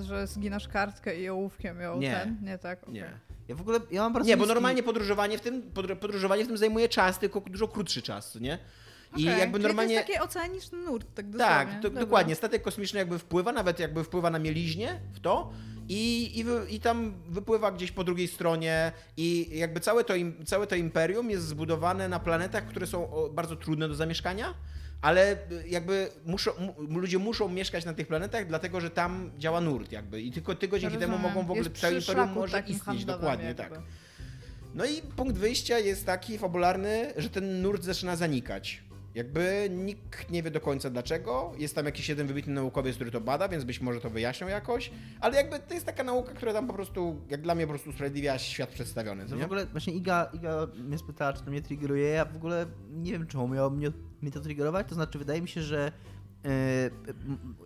że zginasz kartkę i ołówkiem ją Nie. ten, nie tak? okej. Nie. Ja w ogóle, ja mam bardzo Nie, bo normalnie podróżowanie w tym, podr- podróżowanie w tym zajmuje czas, tylko dużo krótszy czas, nie? I Okej, jakby czyli normalnie. to jest taki oceaniczny nurt, tak dosłownie. Tak, to, dokładnie. Statek kosmiczny jakby wpływa, nawet jakby wpływa na mieliźnie w to i, i, i tam wypływa gdzieś po drugiej stronie i jakby całe to, im, całe to imperium jest zbudowane na planetach, które są bardzo trudne do zamieszkania, ale y, jakby muszą, mu, ludzie muszą mieszkać na tych planetach, dlatego że tam działa nurt jakby i tylko tylko dzięki temu Rozumiem. mogą w ogóle całe imperium może istnieć, dokładnie jakby. tak. No i punkt wyjścia jest taki fabularny, że ten nurt zaczyna zanikać. Jakby nikt nie wie do końca dlaczego. Jest tam jakiś jeden wybitny naukowiec, który to bada, więc być może to wyjaśnią jakoś. Ale jakby to jest taka nauka, która tam po prostu, jak dla mnie, po prostu usprawiedliwia świat przedstawiony. To nie? w ogóle właśnie Iga, Iga mnie spytała, czy to mnie triggeruje. Ja w ogóle nie wiem, czemu miało mnie, mnie to triggerować. To znaczy, wydaje mi się, że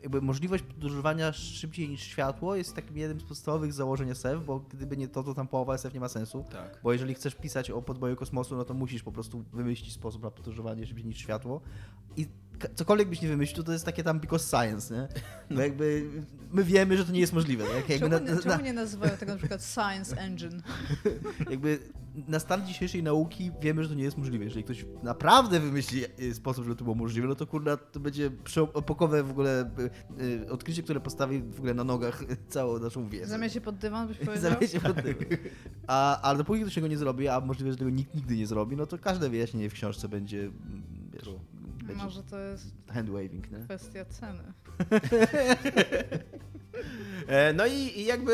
jakby możliwość podróżowania szybciej niż światło jest takim jednym z podstawowych założeń SF, bo gdyby nie to, to tam połowa SF nie ma sensu. Tak. Bo jeżeli chcesz pisać o podboju kosmosu, no to musisz po prostu wymyślić sposób na podróżowanie szybciej niż światło. I cokolwiek byś nie wymyślił, to jest takie tam because science, nie? No jakby my wiemy, że to nie jest możliwe. Tak? Jakby Czemu, na, nie, na, czemu nie nazywają tego na przykład Science Engine? jakby na stan dzisiejszej nauki wiemy, że to nie jest możliwe. Jeżeli ktoś naprawdę wymyśli y, sposób, żeby to było możliwe, no to kurna, to będzie przeepokowe w ogóle y, y, odkrycie, które postawi w ogóle na nogach całą naszą wiedzę. Zamiast się pod dywan, byś powiedział? Zamiast się pod tym. A, ale dopóki ktoś tego nie zrobi, a możliwe, że tego nikt nigdy nie zrobi, no to każde wyjaśnienie w książce będzie, mm, wiesz, będzie Może to jest hand waving, nie? kwestia ceny. E, No i, i jakby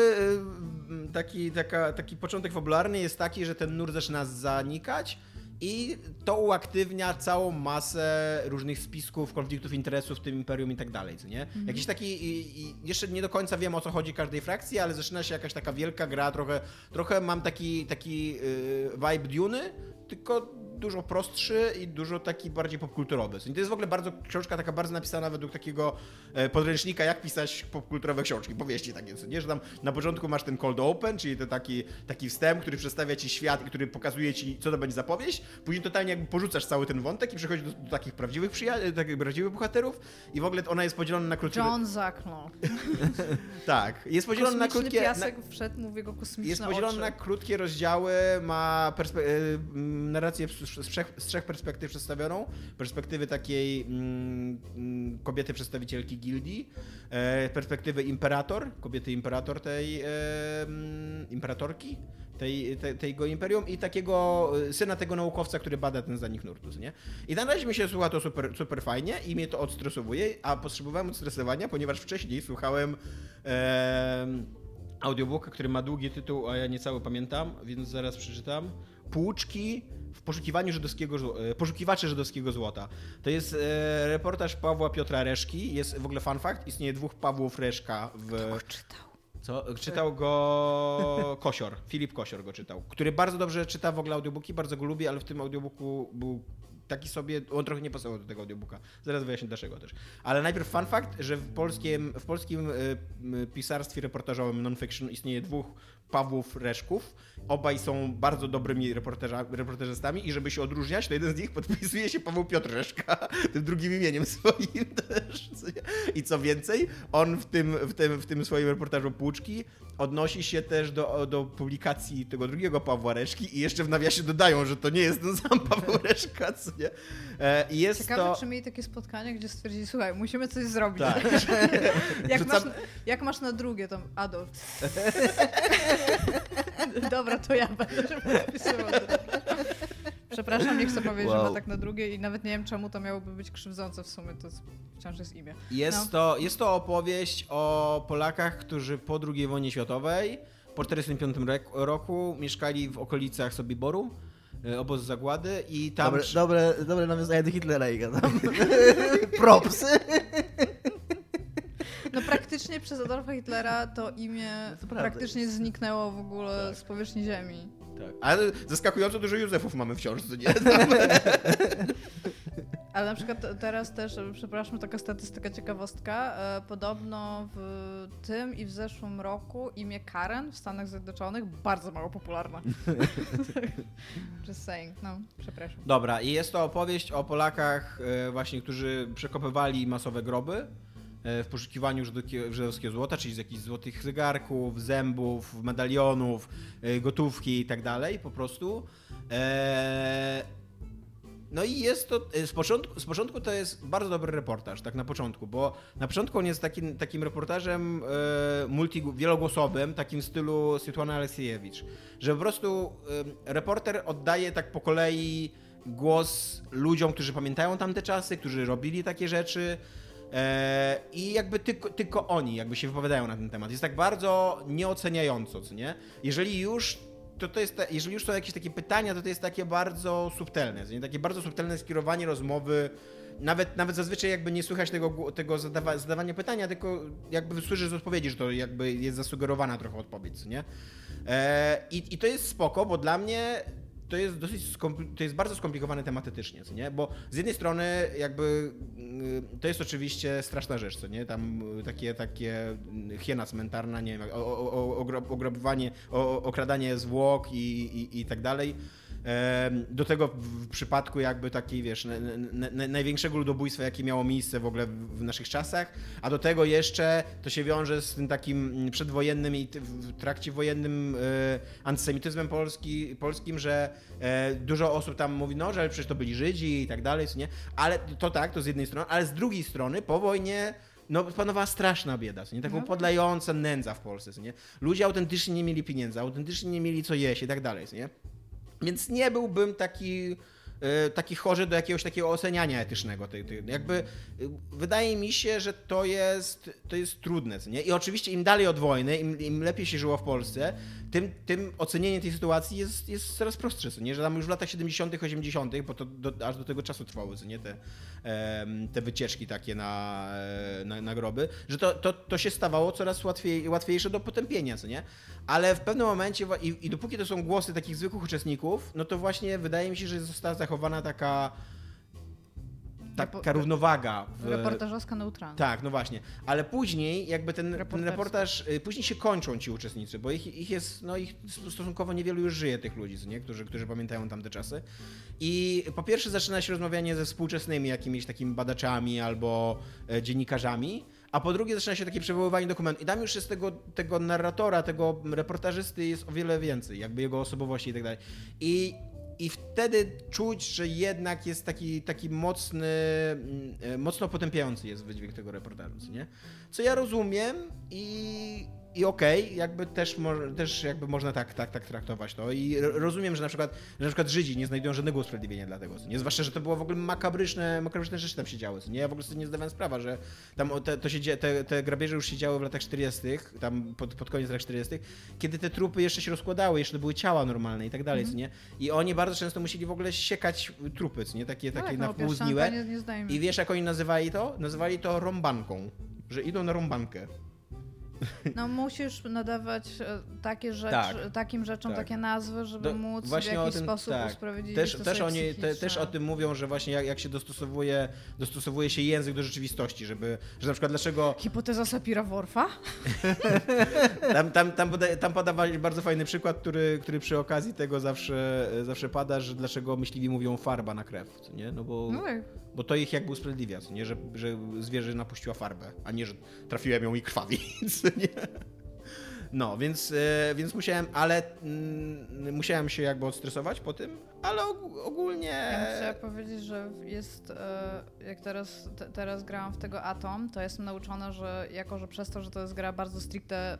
e, taki, taka, taki początek fabularny jest taki, że ten nurt zaczyna zanikać i to uaktywnia całą masę różnych spisków, konfliktów interesów w tym imperium i tak dalej, co nie? Jakiś taki, i, i jeszcze nie do końca wiem o co chodzi każdej frakcji, ale zaczyna się jakaś taka wielka gra, trochę, trochę mam taki, taki y, vibe Duny, tylko dużo prostszy i dużo taki bardziej popkulturowy. I to jest w ogóle bardzo książka taka bardzo napisana według takiego e, podręcznika, jak pisać popkulturowe książki, powieści takie, co nie? Że tam na początku masz ten cold open, czyli to taki, taki wstęp, który przedstawia ci świat i który pokazuje ci, co to będzie za powieść. Później totalnie jakby porzucasz cały ten wątek i przechodzisz do, do takich prawdziwych przyja- takich prawdziwych bohaterów i w ogóle ona jest podzielona na krótkie... John Zacknął. Tak, jest podzielona na krótkie... piasek wszedł mu w jego kosmiczne Jest podzielony oczy. na krótkie rozdziały, ma perspe- e, narrację z, trzech, z trzech perspektyw przedstawioną. Perspektywy takiej mm, mm, kobiety przedstawicielki gildii, e, perspektywy imperator, kobiety imperator tej e, mm, imperatorki tej, te, tego imperium i takiego e, syna tego naukowca, który bada ten zanik nurtus, nie? I na razie mi się słucha to super, super fajnie i mnie to odstresowuje, a potrzebowałem odstresowania, ponieważ wcześniej słuchałem em, audiobooka, który ma długi tytuł, a ja niecały pamiętam, więc zaraz przeczytam. Płuczki w poszukiwaniu żydowskiego, e, poszukiwacze żydowskiego złota. To jest e, reportaż Pawła Piotra Reszki. Jest w ogóle fun fact, istnieje dwóch Pawłów Reszka w... Czytał. Co? Czytał go Kosior, Filip Kosior go czytał, który bardzo dobrze czyta w ogóle audiobooki, bardzo go lubi, ale w tym audiobooku był taki sobie, on trochę nie pasował do tego audiobooka. Zaraz wyjaśnię dlaczego też. Ale najpierw fun fact, że w polskim, w polskim y, pisarstwie reportażowym non-fiction istnieje dwóch Pawłów Reszków. Obaj są bardzo dobrymi reporterzystami i żeby się odróżniać, to jeden z nich podpisuje się Paweł Piotr Reszka, tym drugim imieniem swoim też. I co więcej, on w tym, w tym, w tym swoim reportażu Płuczki odnosi się też do, do publikacji tego drugiego Pawła Reszki i jeszcze w nawiasie dodają, że to nie jest ten sam Paweł Reszka, co nie? E, i jest Ciekawe, to... czy mieli takie spotkanie, gdzie stwierdzili, słuchaj, musimy coś zrobić. Tak. jak, Rzucam- masz, jak masz na drugie, tam Adolf. Dobra, to ja będę. Przepraszam, nie chcę powiedzieć, że Wow. ma tak na drugie i nawet nie wiem, czemu to miałoby być krzywdzące w sumie, to wciąż jest imię. Jest, No. to, jest to opowieść o Polakach, którzy po II wojnie światowej, po 1945 rek- roku, mieszkali w okolicach Sobiboru, e, obóz zagłady i tam... Dobre, dobre, dobre nawiązanie do Hitlera i gadam. Propsy. No praktycznie przez Adolfa Hitlera to imię No to praktycznie zniknęło w ogóle z powierzchni ziemi. Tak. Ale zaskakująco dużo Józefów mamy wciąż, co nie? Ale na przykład teraz też, e, przepraszam, taka statystyka, ciekawostka. E, podobno w tym i w zeszłym roku imię Karen w Stanach Zjednoczonych bardzo mało popularne. Just saying, no, przepraszam. Dobra, i jest to opowieść o Polakach e, właśnie, którzy przekopywali masowe groby w poszukiwaniu żydowskiego złota, czyli z jakichś złotych zegarków, zębów, medalionów, e, gotówki i tak dalej, po prostu. E, No i jest to, e, z początku, z początku to jest bardzo dobry reportaż, tak na początku, bo na początku on jest takim, takim reportażem e, multi, wielogłosowym, takim stylu Swietłana Aleksiejewicz, że po prostu e, reporter oddaje tak po kolei głos ludziom, którzy pamiętają tamte czasy, którzy robili takie rzeczy e, i jakby tylko, tylko oni jakby się wypowiadają na ten temat. Jest tak bardzo nieoceniająco, co nie? Jeżeli już to, to jest, jeżeli już są jakieś takie pytania, to to jest takie bardzo subtelne, nie? takie bardzo subtelne skierowanie rozmowy. Nawet, nawet zazwyczaj jakby nie słychać tego, tego zadawa, zadawania pytania, tylko jakby słyszysz z odpowiedzi, że to jakby jest zasugerowana trochę odpowiedź, nie? E, i, I to jest spoko, bo dla mnie to jest dosyć to jest bardzo skomplikowane tematycznie, nie? Bo z jednej strony jakby y, to jest oczywiście straszna rzecz, co nie? Tam y, takie, takie y, hiena cmentarna, nie wiem, o- o- o- ogra- ograbowanie, o- okradanie zwłok i, i, i tak dalej. Do tego w przypadku jakby takiej, wiesz, na, na, na, największego ludobójstwa, jakie miało miejsce w ogóle w, w naszych czasach, a do tego jeszcze to się wiąże z tym takim przedwojennym i w trakcie wojennym e, antysemityzmem polski, polskim, że e, dużo osób tam mówi, no, że przecież to byli Żydzi i tak dalej, co nie? Ale to tak, to z jednej strony, ale z drugiej strony po wojnie no, panowała straszna bieda, nie? Taką No. podlająca nędza w Polsce, nie? Ludzie autentycznie nie mieli pieniędzy, autentycznie nie mieli co jeść i tak dalej, nie? Więc nie byłbym taki, taki chorzy do jakiegoś takiego oceniania etycznego. Tej, tej, jakby e, wydaje mi się, że to jest, to jest trudne. Nie? I oczywiście im dalej od wojny, im, im lepiej się żyło w Polsce, tym, tym ocenienie tej sytuacji jest, jest coraz prostsze. Co nie? Że tam już w latach 70., 80., bo to do, aż do tego czasu trwały co nie? Te, te wycieczki takie na, e, na, na groby, że to, to, to się stawało coraz łatwiej, łatwiejsze do potępienia, co nie? Ale w pewnym momencie, i, i dopóki to są głosy takich zwykłych uczestników, no to właśnie wydaje mi się, że została zachowana taka taka Repo- równowaga. W, Reportażowska neutralna. tak, no właśnie. Ale później jakby ten, ten reportaż, y, później się kończą ci uczestnicy, bo ich, ich jest, no ich stosunkowo niewielu już żyje tych ludzi, nie? Którzy, którzy pamiętają tamte czasy. I po pierwsze zaczyna się rozmawianie ze współczesnymi jakimiś takimi badaczami albo e, dziennikarzami, a po drugie zaczyna się takie przywoływanie dokumentów. I tam już jest tego, tego narratora, tego reportażysty jest o wiele więcej, jakby jego osobowości i tak dalej. I i wtedy czuć, że jednak jest taki, taki mocny, mm, e, mocno potępiający jest wydźwięk tego reportażu, nie? Co ja rozumiem i, i okej, jakby też, też jakby można tak, tak, tak traktować to. I ro- rozumiem, że na przykład, że na przykład Żydzi nie znajdują żadnego usprawiedliwienia dla tego, nie? Zwłaszcza, że to było w ogóle makabryczne, makabryczne rzeczy tam się działy, nie? Ja w ogóle sobie nie zdawałem sprawy, że tam te, to się, te, te grabieże już się działy w latach 40., tam pod, pod koniec lat 40., kiedy te trupy jeszcze się rozkładały, jeszcze to były ciała normalne i tak dalej, co nie? I oni bardzo często musieli w ogóle siekać trupy, nie? Takie, takie tak, na no, pół. Nie, nie zdajemy. I wiesz, jak oni nazywali to? Nazywali to rąbanką. Że idą na rąbankę. No musisz nadawać e, takie rzeczy, Tak, takim rzeczom tak. takie nazwy, żeby Do- móc w jakiś tym- sposób tak. usprawiedliwić Też, to też, oni, te, też o tym mówią, że właśnie jak, jak się dostosowuje, dostosowuje się język do rzeczywistości, żeby, że na przykład dlaczego Hipoteza Sapira Worfa? tam, tam, tam, poda, tam podawali bardzo fajny przykład, który, który przy okazji tego zawsze, zawsze pada, że dlaczego myśliwi mówią farba na krew, co nie? No bo, No tak. bo to ich jakby usprawiedliwia, nie? Że, że zwierzę napuściła farbę, a nie, że trafiłem ją i krwawi, nie? No, więc, e, więc musiałem, ale mm, musiałem się jakby odstresować po tym, ale og- ogólnie... Ja chciała powiedzieć, że jest, e, jak teraz, te, teraz grałam w tego Atom, to jestem nauczona, że jako, że przez to, że to jest gra bardzo stricte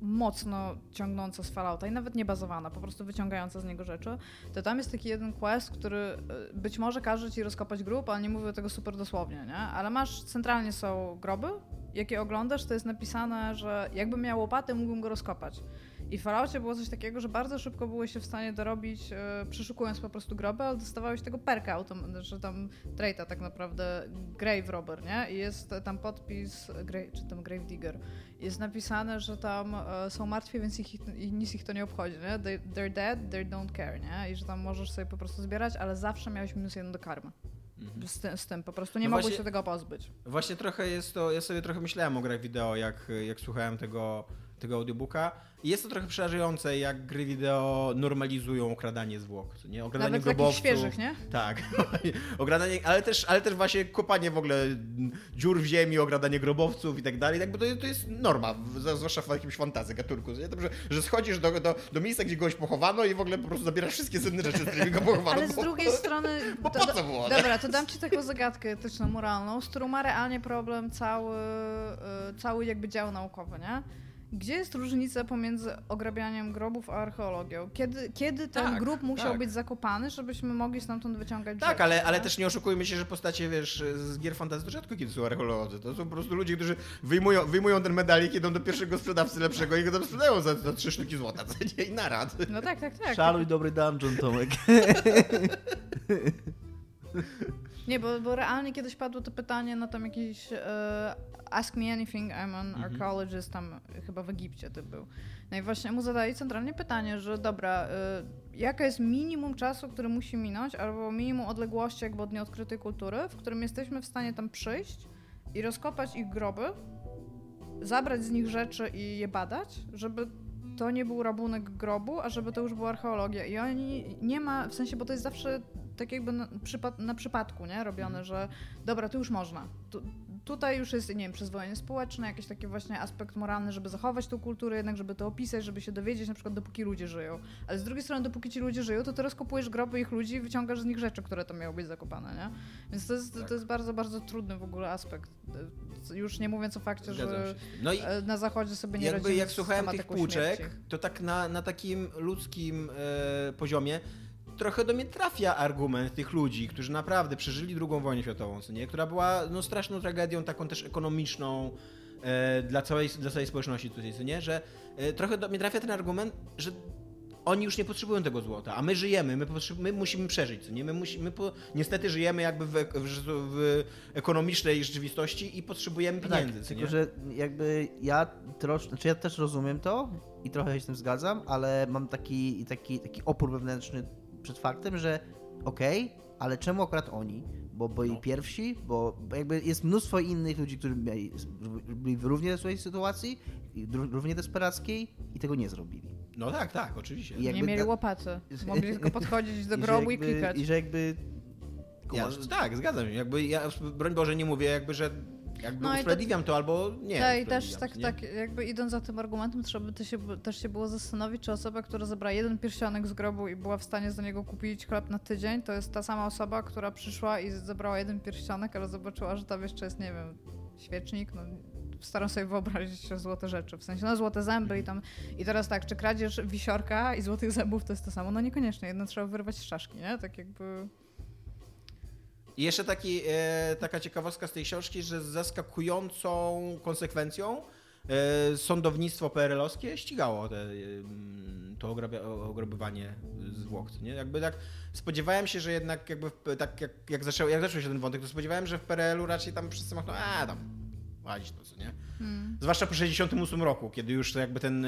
mocno ciągnąca z Fallouta i nawet nie bazowana, po prostu wyciągająca z niego rzeczy, to tam jest taki jeden quest, który e, być może każe ci rozkopać grób, ale nie mówię tego super dosłownie, nie? Ale masz, centralnie są groby, jakie oglądasz, to jest napisane, że jakbym miał łopatę, mógłbym go rozkopać. I w Falloutie było coś takiego, że bardzo szybko byłeś się w stanie dorobić, e, przeszukując po prostu groby, ale dostawałeś tego perka, że tam traita tak naprawdę Grave Robber, nie? I jest tam podpis, gra- czy tam Grave Digger. Jest napisane, że tam e, są martwi, więc ich, i nic ich to nie obchodzi, nie? They, they're dead, they don't care, nie? I że tam możesz sobie po prostu zbierać, ale zawsze miałeś minus jeden do karmy. Z, tym, z tym, po prostu nie No mogłeś się tego pozbyć. Właśnie trochę jest to, ja sobie trochę myślałem o grach wideo, jak, jak słuchałem tego, tego audiobooka. I jest to trochę przerażające, jak gry wideo normalizują okradanie zwłok, nie? Okradanie Nawet grobowców. świeżych, nie? Tak, okradanie, ale też, ale też właśnie kopanie w ogóle dziur w ziemi, okradanie grobowców i tak dalej. Jakby to, to jest norma, zwłaszcza w jakimś fantazy gatunku. Nie? To, że, że schodzisz do, do, do miejsca, gdzie kogoś pochowano i w ogóle po prostu zabierasz wszystkie cenne rzeczy, z którymi go pochowano. Ale z drugiej strony... Bo po co było? Dobra, to dam ci taką zagadkę etyczno-moralną, z którą ma realnie problem cały, y, cały jakby dział naukowy, nie? Gdzie jest różnica pomiędzy ograbianiem grobów a archeologią? Kiedy, kiedy ten Tak, grób musiał tak. być zakopany, żebyśmy mogli stamtąd wyciągać Tak, rzeczy, ale, ale nie? też nie oszukujmy się, że postacie, wiesz, z gier fantasy rzadko kiedy są archeolodzy. To są po prostu ludzie, którzy wyjmują, wyjmują ten medalik, idą do pierwszego sprzedawcy lepszego i go tam sprzedają za, za 3 sztuki złota, co nie? I narad. No tak, tak, tak. Szaluj dobry dungeon, Tomek. Nie, bo, bo realnie kiedyś padło to pytanie na tam jakiś e, Ask Me Anything, I'm an Mhm. archaeologist, tam chyba w Egipcie to był. No i właśnie mu zadali centralnie pytanie, że dobra, e, jaka jest minimum czasu, który musi minąć, albo minimum odległości jakby od nieodkrytej kultury, w którym jesteśmy w stanie tam przyjść i rozkopać ich groby, zabrać z nich rzeczy i je badać, żeby to nie był rabunek grobu, a żeby to już była archeologia. I oni nie ma, w sensie, bo to jest zawsze tak jakby na, na przypadku, nie? Robione, że dobra, tu już można. Tu, tutaj już jest, nie wiem, przyzwolenie społeczne, jakiś taki właśnie aspekt moralny, żeby zachować tą kulturę, jednak żeby to opisać, żeby się dowiedzieć, na przykład dopóki ludzie żyją. Ale z drugiej strony, dopóki ci ludzie żyją, to ty rozkopujesz groby ich ludzi i wyciągasz z nich rzeczy, które tam miały być zakopane, nie? Więc to jest, Tak. to jest bardzo, bardzo trudny w ogóle aspekt. Już nie mówiąc o fakcie, że. No na zachodzie sobie nie jakby jak słuchałem tych śmierci. to tak na, na takim ludzkim e, poziomie trochę do mnie trafia argument tych ludzi, którzy naprawdę przeżyli drugą wojnę światową, co nie? która była no, straszną tragedią, taką też ekonomiczną e, dla, całej, dla całej społeczności tutaj, co nie? Że e, trochę do mnie trafia ten argument, że oni już nie potrzebują tego złota, a my żyjemy, my, my musimy przeżyć, co nie? My, musi, my po, niestety żyjemy jakby w, w, w ekonomicznej rzeczywistości i potrzebujemy pieniędzy, co tylko nie? że jakby ja trosz, znaczy ja też rozumiem to i trochę się z tym zgadzam, ale mam taki, taki, taki opór wewnętrzny przed faktem, że okej, ale czemu akurat oni? Bo byli No. pierwsi, bo jakby jest mnóstwo innych ludzi, którzy mieli, byli w równie złej sytuacji, i równie desperackiej i tego nie zrobili. No tak, tak, oczywiście. I Nie jakby mieli da- łopaty. Mogli tylko podchodzić do I grobu i jakby- klikać. I że jakby... Ja, tak, zgadzam się. Jakby ja, broń Boże, nie mówię jakby, że jakby No i to- usprawiedliwiam to, albo nie. Tak, i też usprawiedliwiam, tak, nie? tak, jakby idąc za tym argumentem, trzeba by to się, też się było zastanowić, czy osoba, która zabrała jeden pierścionek z grobu i była w stanie za niego kupić chleb na tydzień, to jest ta sama osoba, która przyszła i zabrała jeden pierścionek, ale zobaczyła, że tam jeszcze jest, nie wiem, świecznik, no staram sobie wyobrazić złote rzeczy, w sensie, no złote zęby i tam, i teraz tak, czy kradzież wisiorka i złotych zębów to jest to samo? No niekoniecznie, jedno trzeba wyrwać z czaszki, nie? Tak jakby... I jeszcze taki, e, taka ciekawostka z tej książki, że z zaskakującą konsekwencją e, sądownictwo PRL-owskie ścigało te, em, to ograbia, ograbywanie zwłok. Nie? Jakby tak spodziewałem się, że jednak jakby tak jak, jak, zaczął, jak zaczął się ten wątek, to spodziewałem, że w PRL-u raczej tam wszyscy machnął, a tam wprowadzić to, co nie? Hmm. Zwłaszcza po 68 roku, kiedy już to jakby ten,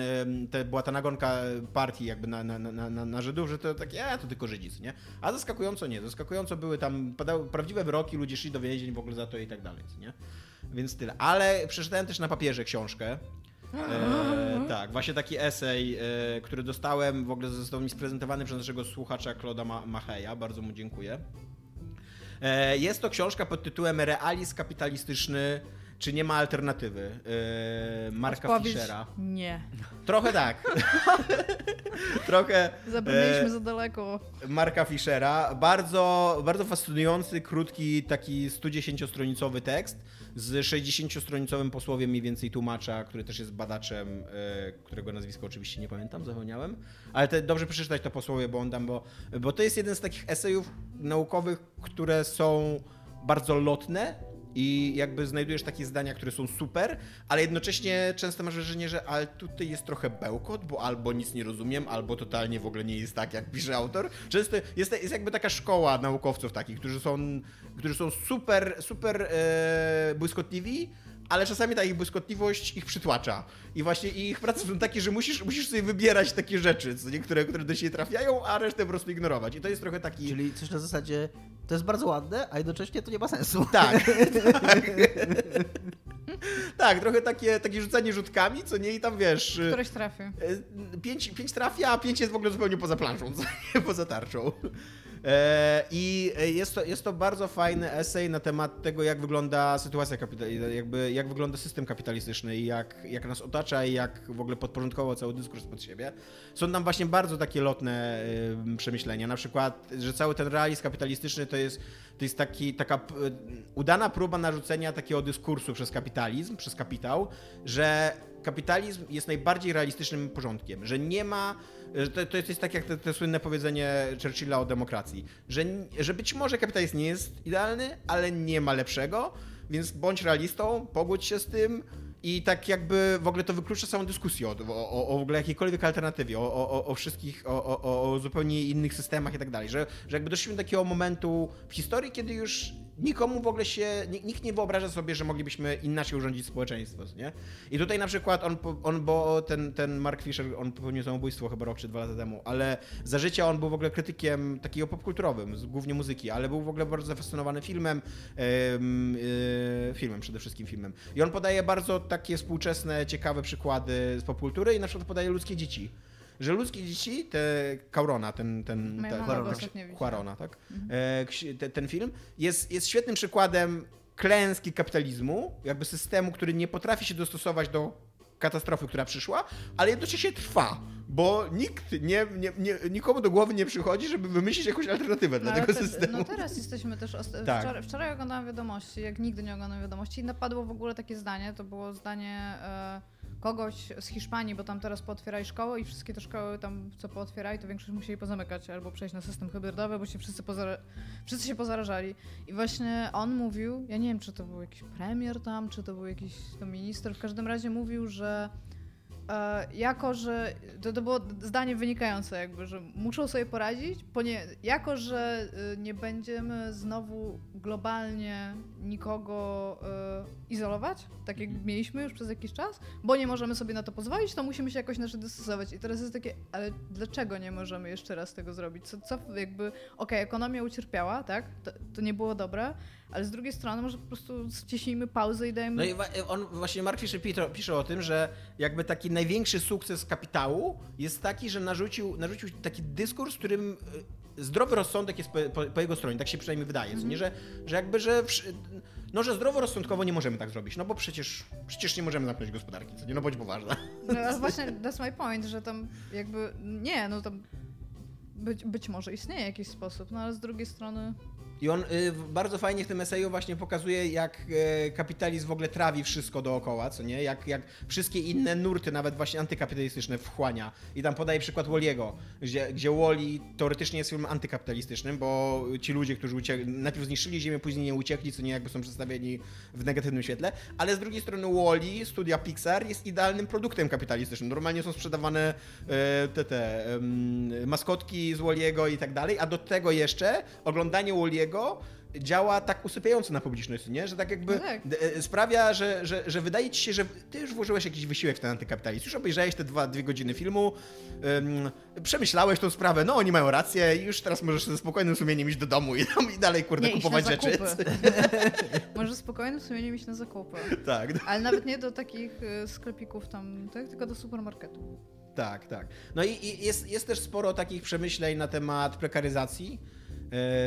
te, była ta nagonka partii jakby na, na, na, na, Żydów, że to takie, a to tylko Żydzi, co nie? A zaskakująco nie, zaskakująco były tam, padały prawdziwe wyroki, ludzie szli do więzień w ogóle za to i tak dalej, nie? Więc tyle. Ale przeczytałem też na papierze książkę, E, tak, właśnie taki esej, e, który dostałem, w ogóle został mi sprezentowany przez naszego słuchacza Kloda Ma- Macheja, bardzo mu dziękuję. E, jest to książka pod tytułem Realizm kapitalistyczny, czy nie ma alternatywy? E, Marka Odpowiedź Fischera. Nie. Trochę tak. Trochę Zabraliśmy e, za daleko. Marka Fischera. Bardzo, bardzo fascynujący, krótki, taki 110-stronicowy tekst z 60-stronicowym posłowiem mniej więcej tłumacza, który też jest badaczem, e, którego nazwisko oczywiście nie pamiętam, zapomniałem. Ale te, dobrze przeczytać to posłowie, bo on tam, bo, bo to jest jeden z takich esejów naukowych, które są bardzo lotne, i jakby znajdujesz takie zdania, które są super, ale jednocześnie często masz wrażenie, że ale tutaj jest trochę bełkot, bo albo nic nie rozumiem, albo totalnie w ogóle nie jest tak, jak pisze autor. Często jest, jest jakby taka szkoła naukowców takich, którzy są, którzy są super, super e, błyskotliwi, ale czasami ta ich błyskotliwość ich przytłacza. I właśnie ich prace są takie, że musisz, musisz sobie wybierać takie rzeczy, co niektóre, które do siebie trafiają, a resztę po prostu ignorować. I to jest trochę taki... Czyli coś na zasadzie, to jest bardzo ładne, a jednocześnie to nie ma sensu. Tak. tak. tak, trochę takie, takie rzucanie rzutkami, co nie i tam wiesz. Któreś trafi. e, Pięć, pięć trafia, a pięć jest w ogóle zupełnie poza planszą, poza tarczą. E, I jest to, jest to bardzo fajny esej na temat tego, jak wygląda sytuacja kapitalistyczna, jakby jak wygląda system kapitalistyczny i jak, jak nas otacza i jak w ogóle podporządkował cały dyskurs pod siebie. Są tam właśnie bardzo takie lotne e, przemyślenia, na przykład, że cały ten realizm kapitalistyczny to jest, to jest taki, taka udana próba narzucenia takiego dyskursu przez kapitalizm, przez kapitał, że kapitalizm jest najbardziej realistycznym porządkiem, że nie ma, to, to jest tak jak te, te słynne powiedzenie Churchilla o demokracji, że, że być może kapitalizm nie jest idealny, ale nie ma lepszego, więc bądź realistą, pogódź się z tym i tak jakby w ogóle to wyklucza samą dyskusję o, o, o, w ogóle jakiejkolwiek alternatywie, o, o, o wszystkich, o, o zupełnie innych systemach i tak dalej, że, że jakby doszliśmy do takiego momentu w historii, kiedy już nikomu w ogóle się, nikt, nie wyobraża sobie, że moglibyśmy inaczej urządzić społeczeństwo, nie? I tutaj na przykład on, on bo ten, ten Mark Fisher, on popełnił samobójstwo chyba rok czy dwa lata temu, ale za życia on był w ogóle krytykiem takiego popkulturowym, głównie muzyki, ale był w ogóle bardzo zafascynowany filmem, em, e, filmem przede wszystkim filmem. I on podaje bardzo takie współczesne, ciekawe przykłady z popkultury i na przykład podaje ludzkie dzieci. Że ludzkie dzieci, te Caurona, ten, ten, ten, ten. Quarona, tak? E, ksi- te, ten film jest, jest świetnym przykładem klęski kapitalizmu, jakby systemu, który nie potrafi się dostosować do katastrofy, która przyszła, ale jednocześnie trwa, bo nikt nie, nie, nie, nikomu do głowy nie przychodzi, żeby wymyślić jakąś alternatywę dla ale tego te- systemu. No teraz jesteśmy też. Tak. wczoraj, wczoraj oglądałam wiadomości, jak nigdy nie oglądam wiadomości, i napadło w ogóle takie zdanie. To było zdanie e, kogoś z Hiszpanii, bo tam teraz pootwierali szkoły i wszystkie te szkoły tam, co pootwierali, to większość musieli pozamykać albo przejść na system hybrydowy, bo się wszyscy, pozara- wszyscy się pozarażali. I właśnie on mówił, ja nie wiem, czy to był jakiś premier tam, czy to był jakiś to minister, w każdym razie mówił, że jako, że to, to było zdanie wynikające jakby, że muszą sobie poradzić, ponie, jako, że y, nie będziemy znowu globalnie nikogo y, izolować, tak jak mieliśmy już przez jakiś czas, bo nie możemy sobie na to pozwolić, to musimy się jakoś znaczy dostosować. I teraz jest takie, ale dlaczego nie możemy jeszcze raz tego zrobić? Co, co jakby, okej, ekonomia ucierpiała, tak? To, to nie było dobre, ale z drugiej strony może po prostu ściśnijmy pauzę i dajmy... No i on właśnie Mark Fisher pisze, pisze o tym, że jakby taki największy sukces kapitału jest taki, że narzucił, narzucił taki dyskurs, w którym y, zdrowy rozsądek jest po, po, po jego stronie, tak się przynajmniej wydaje, co nie? Że, że jakby, że no, że zdroworozsądkowo nie możemy tak zrobić, no bo przecież, przecież nie możemy zamknąć gospodarki, co nie? No bądź poważna. No ale właśnie that's my point, że tam jakby nie, no tam być, być może istnieje jakiś sposób, no ale z drugiej strony I on y, bardzo fajnie w tym eseju właśnie pokazuje, jak e, kapitalizm w ogóle trawi wszystko dookoła, co nie? Jak, jak wszystkie inne nurty, nawet właśnie antykapitalistyczne, wchłania. I tam podaje przykład Walliego, gdzie, gdzie Wally teoretycznie jest filmem antykapitalistycznym, bo ci ludzie, którzy uciek- najpierw zniszczyli Ziemię, później nie uciekli, co nie jakby są przedstawieni w negatywnym świetle, ale z drugiej strony Wally, studia Pixar, jest idealnym produktem kapitalistycznym. Normalnie są sprzedawane e, te, te maskotki z Walliego i tak dalej, a do tego jeszcze oglądanie Walliego działa tak usypiająco na publiczność, nie? Że tak jakby No tak. e, sprawia, że, że, że wydaje ci się, że ty już włożyłeś jakiś wysiłek w ten antykapitalizm. Już obejrzałeś te dwa, dwie godziny filmu, przemyślałeś tą sprawę, no oni mają rację i już teraz możesz ze spokojnym sumieniem iść do domu i, tam, i dalej, kurde, Nie, kupować rzeczy. Może spokojnym sumieniem iść na zakupy. tak, Ale nawet nie do takich y, sklepików tam, tak, tylko do supermarketu. Tak, tak. No i, i jest, jest też sporo takich przemyśleń na temat prekaryzacji e,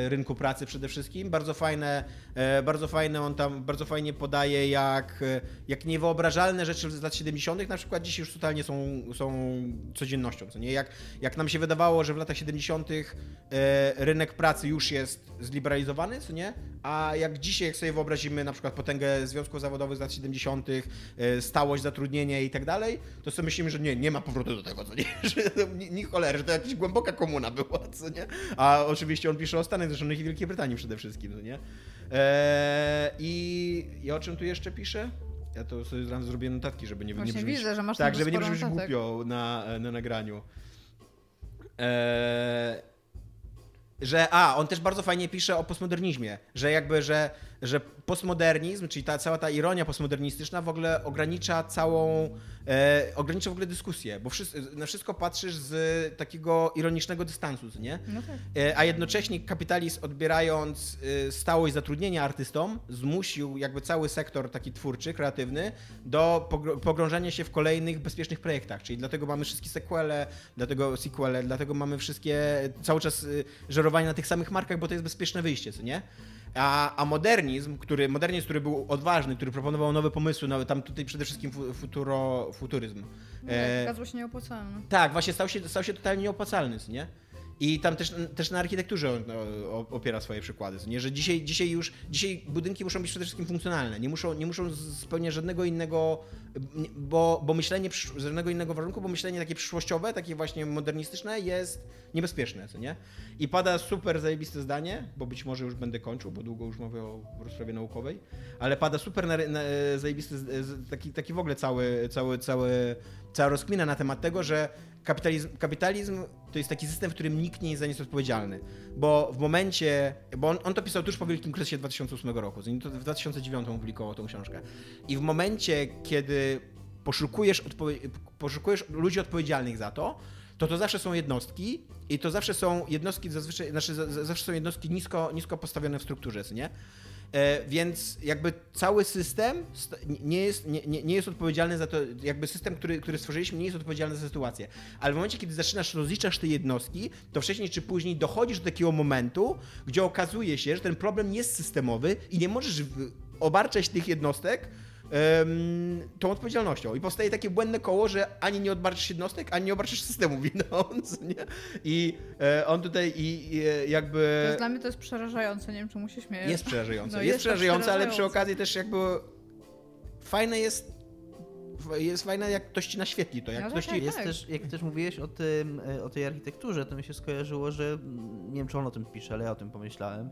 rynku pracy przede wszystkim. Bardzo fajne, e, bardzo fajne on tam, bardzo fajnie podaje, jak, e, jak niewyobrażalne rzeczy z lat 70. na przykład dziś już totalnie są, są codziennością, co nie? Jak, jak nam się wydawało, że w latach 70. e, rynek pracy już jest zliberalizowany, co nie? A jak dzisiaj, jak sobie wyobrazimy na przykład potęgę związków zawodowych z lat 70., e, stałość zatrudnienia i tak dalej, to sobie myślimy, że nie, nie ma powrotu do tego, co nie? Że to ni, ni cholery, że to jakaś głęboka komuna była, co nie? A oczywiście on pisze o Stanach Zjednoczonych i Wielkiej Brytanii przede wszystkim, co nie? E, i, I o czym tu jeszcze pisze? Ja to sobie zaraz zrobię notatki, żeby nie, nie Właśnie brzmieć... widzę, że masz Tak, tam żeby nie brzmieć notatek. głupio na, na nagraniu. Eee, że, a, on też bardzo fajnie pisze o postmodernizmie, że jakby, że, że postmodernizm, czyli ta cała ta ironia postmodernistyczna w ogóle ogranicza całą, e, ogranicza w ogóle dyskusję, bo wszyscy, na wszystko patrzysz z takiego ironicznego dystansu, co nie? No tak. E, A jednocześnie kapitalizm odbierając e, stałość zatrudnienia artystom, zmusił jakby cały sektor taki twórczy, kreatywny do pogr- pogrążania się w kolejnych bezpiecznych projektach. Czyli dlatego mamy wszystkie sequele, dlatego sequele, dlatego mamy wszystkie cały czas y, żerowanie na tych samych markach, bo to jest bezpieczne wyjście, co nie? A, a modernizm, który, modernizm, który był odważny, który proponował nowe pomysły, nowe, tam tutaj przede wszystkim fu- futuro, futuryzm. No E, tak, się nieopłacalne. tak, właśnie stał się, stał się totalnie nieopłacalny, nie? I tam też, też na architekturze on o, opiera swoje przykłady, nie? że dzisiaj, dzisiaj już dzisiaj budynki muszą być przede wszystkim funkcjonalne, nie muszą, nie muszą spełniać żadnego innego, bo, bo myślenie żadnego innego warunku, bo myślenie takie przyszłościowe, takie właśnie modernistyczne jest niebezpieczne, co nie? I pada super zajebiste zdanie, bo być może już będę kończył, bo długo już mówię o rozprawie naukowej, ale pada super na, na, taki, taki w ogóle cały, cały, cały, cała rozkmina na temat tego, że kapitalizm, kapitalizm to jest taki system, w którym nikt nie jest za nic odpowiedzialny. Bo w momencie, bo on, on to pisał tuż po Wielkim Kryzysie 2008 roku, w 2009 opublikował tą książkę. I w momencie, kiedy poszukujesz, odpowie- poszukujesz ludzi odpowiedzialnych za to, to to zawsze są jednostki i to zawsze są jednostki, zazwyczaj, znaczy za- za- zawsze są jednostki nisko, nisko postawione w strukturze, nie? E, więc jakby cały system st- nie jest, nie, nie jest odpowiedzialny za to, jakby system, który, który stworzyliśmy, nie jest odpowiedzialny za sytuację. Ale w momencie, kiedy zaczynasz rozliczać te jednostki, to wcześniej czy później dochodzisz do takiego momentu, gdzie okazuje się, że ten problem jest systemowy i nie możesz obarczać tych jednostek tą odpowiedzialnością. I powstaje takie błędne koło, że ani nie odbarczysz jednostek, ani nie obarczysz systemu winąc, nie? I e, on tutaj i, i e, jakby... To jest, dla mnie to jest przerażające, nie wiem czemu się śmieję. Jest przerażające. No, jest, jest to przerażające, ale przy przerażające. okazji też jakby fajne jest. Jest fajne, jak ktoś ci naświetli to. Jak No ktoś tak, ci. Jest tak. też, jak też mówiłeś o, tym, e, o tej architekturze, to mi się skojarzyło, że mm, nie wiem, czy on o tym pisze, ale ja o tym pomyślałem.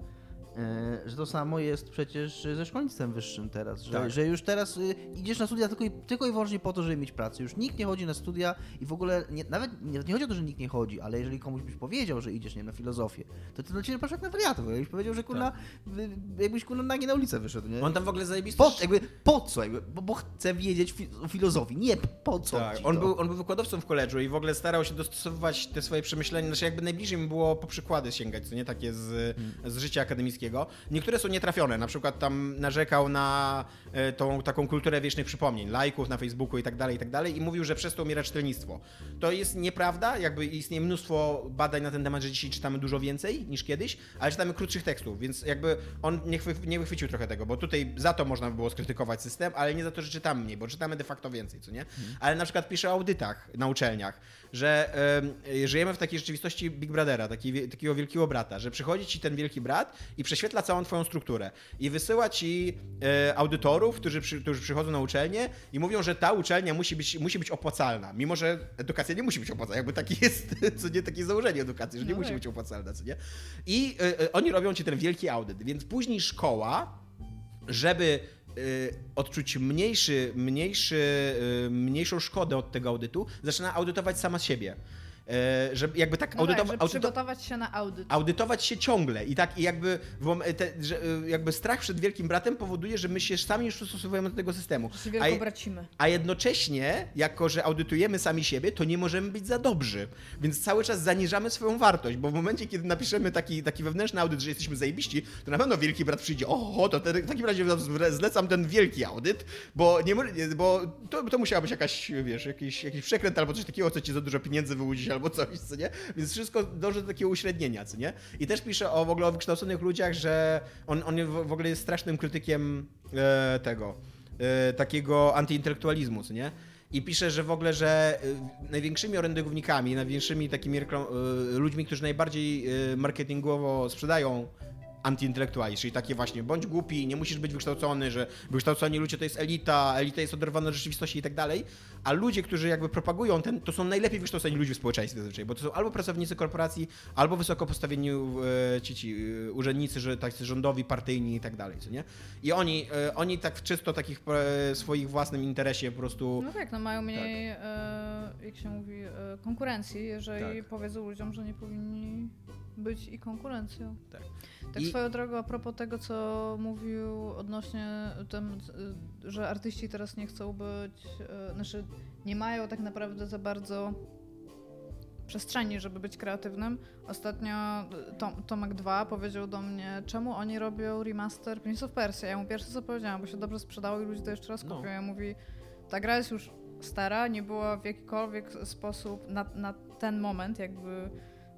E, Że to samo jest przecież ze szkolnictwem wyższym teraz, że, Tak. że już teraz y, idziesz na studia tylko i, tylko i wyłącznie po to, żeby mieć pracę. Już nikt nie chodzi na studia i w ogóle nie, nawet nie, nie chodzi o to, że nikt nie chodzi, ale jeżeli komuś byś powiedział, że idziesz nie, na filozofię, to ty do ciebie patrz jak na wariatów. Jakbyś powiedział, że kurna, wy- jakbyś kurna nagi na ulicę wyszedł, nie? On tam w ogóle zajebisty. Po, jakby, po co? Jakby, bo, bo chcę wiedzieć fi- o filozofii. Nie, po co Tak, on był, on był wykładowcą w koledżu i w ogóle starał się dostosowywać te swoje przemyślenia, znaczy jakby najbliżej mi było po przykłady sięgać, co nie takie z, z życia akademickiego. Niektóre są nietrafione, na przykład tam narzekał na e, tą taką kulturę wiecznych przypomnień, lajków na Facebooku i tak dalej, i tak dalej i mówił, że przez to umiera czytelnictwo. To jest nieprawda, jakby istnieje mnóstwo badań na ten temat, że dzisiaj czytamy dużo więcej niż kiedyś, ale czytamy krótszych tekstów, więc jakby on nie, chwy, nie wychwycił trochę tego, bo tutaj za to można by było skrytykować system, ale nie za to, że czytamy mniej, bo czytamy de facto więcej, co nie? Ale na przykład pisze o audytach na uczelniach, że em, żyjemy w takiej rzeczywistości Big Brothera, taki, takiego wielkiego brata, że przychodzi ci ten wielki brat i prześwietla całą twoją strukturę i wysyła ci e, audytorów, którzy, przy, którzy przychodzą na uczelnię i mówią, że ta uczelnia musi być, musi być opłacalna, mimo że edukacja nie musi być opłacalna, jakby taki jest, co nie, takie założenie edukacji, że nie No musi tak. być opłacalna, co nie? I e, e, oni robią ci ten wielki audyt, więc później szkoła żeby y, odczuć mniejszy, mniejszy, y, mniejszą szkodę od tego audytu, zaczyna audytować sama siebie. E, że jakby tak, No tak, audytowa- przygotować się na audyt. audytować się ciągle i tak i jakby, te, że, y, jakby strach przed wielkim bratem powoduje, że my się sami już przystosowujemy do tego systemu. Że się A, bracimy. a jednocześnie, jako że audytujemy sami siebie, to nie możemy być za dobrzy. Więc cały czas zaniżamy swoją wartość, bo w momencie, kiedy napiszemy taki, taki wewnętrzny audyt, że jesteśmy zajebiści, to na pewno wielki brat przyjdzie, oho, to te, w takim razie zlecam ten wielki audyt, bo, nie, bo to, to musiała być jakaś, wiesz, jakiś, jakiś przekręt albo coś takiego, co ci za dużo pieniędzy wyłudzić albo coś, co nie? Więc wszystko dąży do takiego uśrednienia, co nie? I też pisze o w ogóle o wykształconych ludziach, że on, on w ogóle jest strasznym krytykiem e, tego, e, takiego antyintelektualizmu, co nie? I pisze, że w ogóle, że e, największymi orędownikami, największymi takimi e, ludźmi, którzy najbardziej e, marketingowo sprzedają antyintelektualizm, czyli takie właśnie, bądź głupi, nie musisz być wykształcony, że wykształconi ludzie to jest elita, elita jest oderwana od rzeczywistości i tak dalej, a ludzie, którzy jakby propagują ten, to są najlepiej wykształceni ludzie w społeczeństwie zazwyczaj, bo to są albo pracownicy korporacji, albo wysoko postawieni e, ci, ci e, urzędnicy, że tacy rządowi, partyjni i tak dalej, co nie? I oni, e, oni tak w czysto takich e, swoich własnym interesie po prostu... No tak, no mają mniej, e, jak się mówi, e, konkurencji, jeżeli Tak. powiedzą ludziom, że nie powinni być i konkurencją. Tak. Tak I- swoją drogą, a propos tego, co mówił odnośnie tym, że artyści teraz nie chcą być, znaczy nie mają tak naprawdę za bardzo przestrzeni, żeby być kreatywnym. Ostatnio e, Tom, Tomek 2 powiedział do mnie, czemu oni robią remaster Prince of Persia. Ja mu pierwsze co powiedziałam, bo się dobrze sprzedało i ludzie to jeszcze raz No. kupią. Ja mówi, ta gra jest już stara, nie była w jakikolwiek sposób na, na ten moment jakby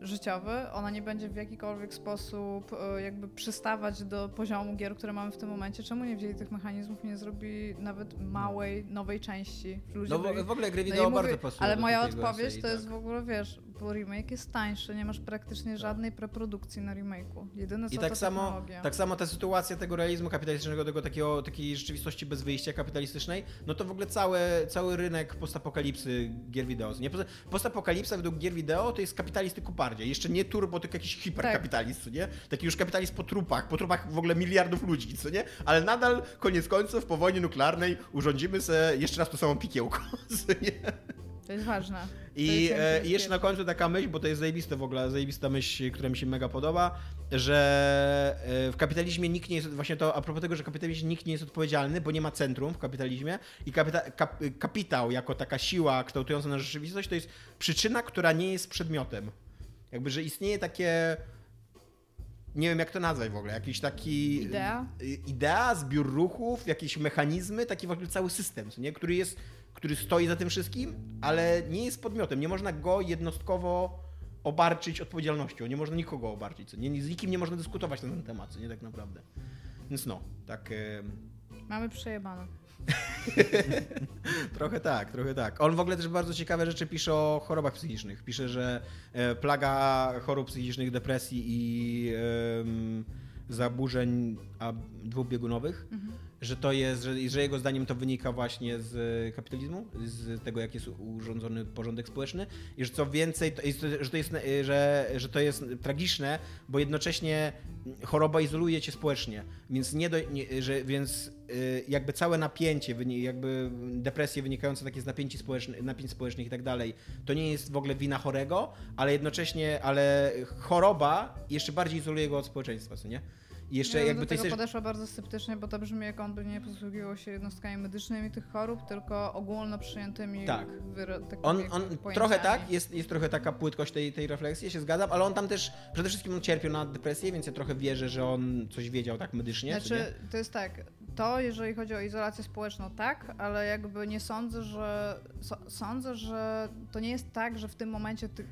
życiowy, ona nie będzie w jakikolwiek sposób e, jakby przystawać do poziomu gier, które mamy w tym momencie. Czemu nie wzięli tych mechanizmów, nie zrobi nawet małej, nowej części? Ludzie No byli- w, ogóle gry no wideo mówię, bardzo pasują Ale moja odpowiedź to jest tak. w ogóle, wiesz, bo remake jest tańszy, nie masz praktycznie żadnej preprodukcji na remake'u. Jedyne co I tak to samo, technologia. tak samo ta sytuacja tego realizmu kapitalistycznego, tego takiego, takiej rzeczywistości bez wyjścia kapitalistycznej, no to w ogóle cały, cały rynek postapokalipsy gier wideo. Nie? Postapokalipsa według gier wideo to jest kapitalizm tylko bardziej. Jeszcze nie turbo, tylko jakiś hiperkapitalizm, co nie? Taki już kapitalizm po trupach, po trupach w ogóle miliardów ludzi, co nie? Ale nadal, koniec końców, po wojnie nuklearnej urządzimy sobie jeszcze raz to samo pikiełko, co nie? To jest ważne. I, jest e, jeszcze na końcu taka myśl, bo to jest zajebiste w ogóle, zajebista myśl, która mi się mega podoba, że e, w kapitalizmie nikt nie jest, właśnie to a propos tego, że kapitalizm nikt nie jest odpowiedzialny, bo nie ma centrum w kapitalizmie i kapita, kap, kapitał jako taka siła kształtująca na rzeczywistość to jest przyczyna, która nie jest przedmiotem. Jakby, że istnieje takie nie wiem jak to nazwać w ogóle, jakiś taki... Idea? Idea, zbiór ruchów, jakieś mechanizmy, taki w ogóle cały system, nie? który jest, który stoi za tym wszystkim, ale nie jest podmiotem. Nie można go jednostkowo obarczyć odpowiedzialnością. Nie można nikogo obarczyć. Nie? Z nikim nie można dyskutować na ten temat, co nie tak naprawdę. Więc no, tak... Mamy przejebane. Trochę tak, trochę tak. On w ogóle też bardzo ciekawe rzeczy pisze o chorobach psychicznych. Pisze, że e, plaga chorób psychicznych, depresji i em, zaburzeń a, dwubiegunowych, że to jest, że, że jego zdaniem to wynika właśnie z kapitalizmu, z tego, jak jest urządzony porządek społeczny i że co więcej, to jest, że, to jest, e, że, że to jest tragiczne, bo jednocześnie choroba izoluje cię społecznie, więc nie, do, nie że, więc y, jakby całe napięcie, jakby depresje wynikające takie z napięci społecznych, napięć społecznych i tak dalej, to nie jest w ogóle wina chorego, ale jednocześnie, ale choroba jeszcze bardziej izoluje go od społeczeństwa, co nie? I jeszcze ja jakby do to tego jest... podeszła bardzo sceptycznie, bo to brzmi jak on by nie posługiwał się jednostkami medycznymi tych chorób, tylko ogólno przyjętymi Tak. wyro- On, on pojęciami. trochę tak, jest, jest trochę taka płytkość tej, tej refleksji, ja się zgadzam, ale on tam też, przede wszystkim on cierpiał na depresję, więc ja trochę wierzę, że on coś wiedział tak medycznie, Znaczy, to jest tak, to jeżeli chodzi o izolację społeczną, tak, ale jakby nie sądzę, że so, sądzę, że to nie jest tak, że w tym momencie tych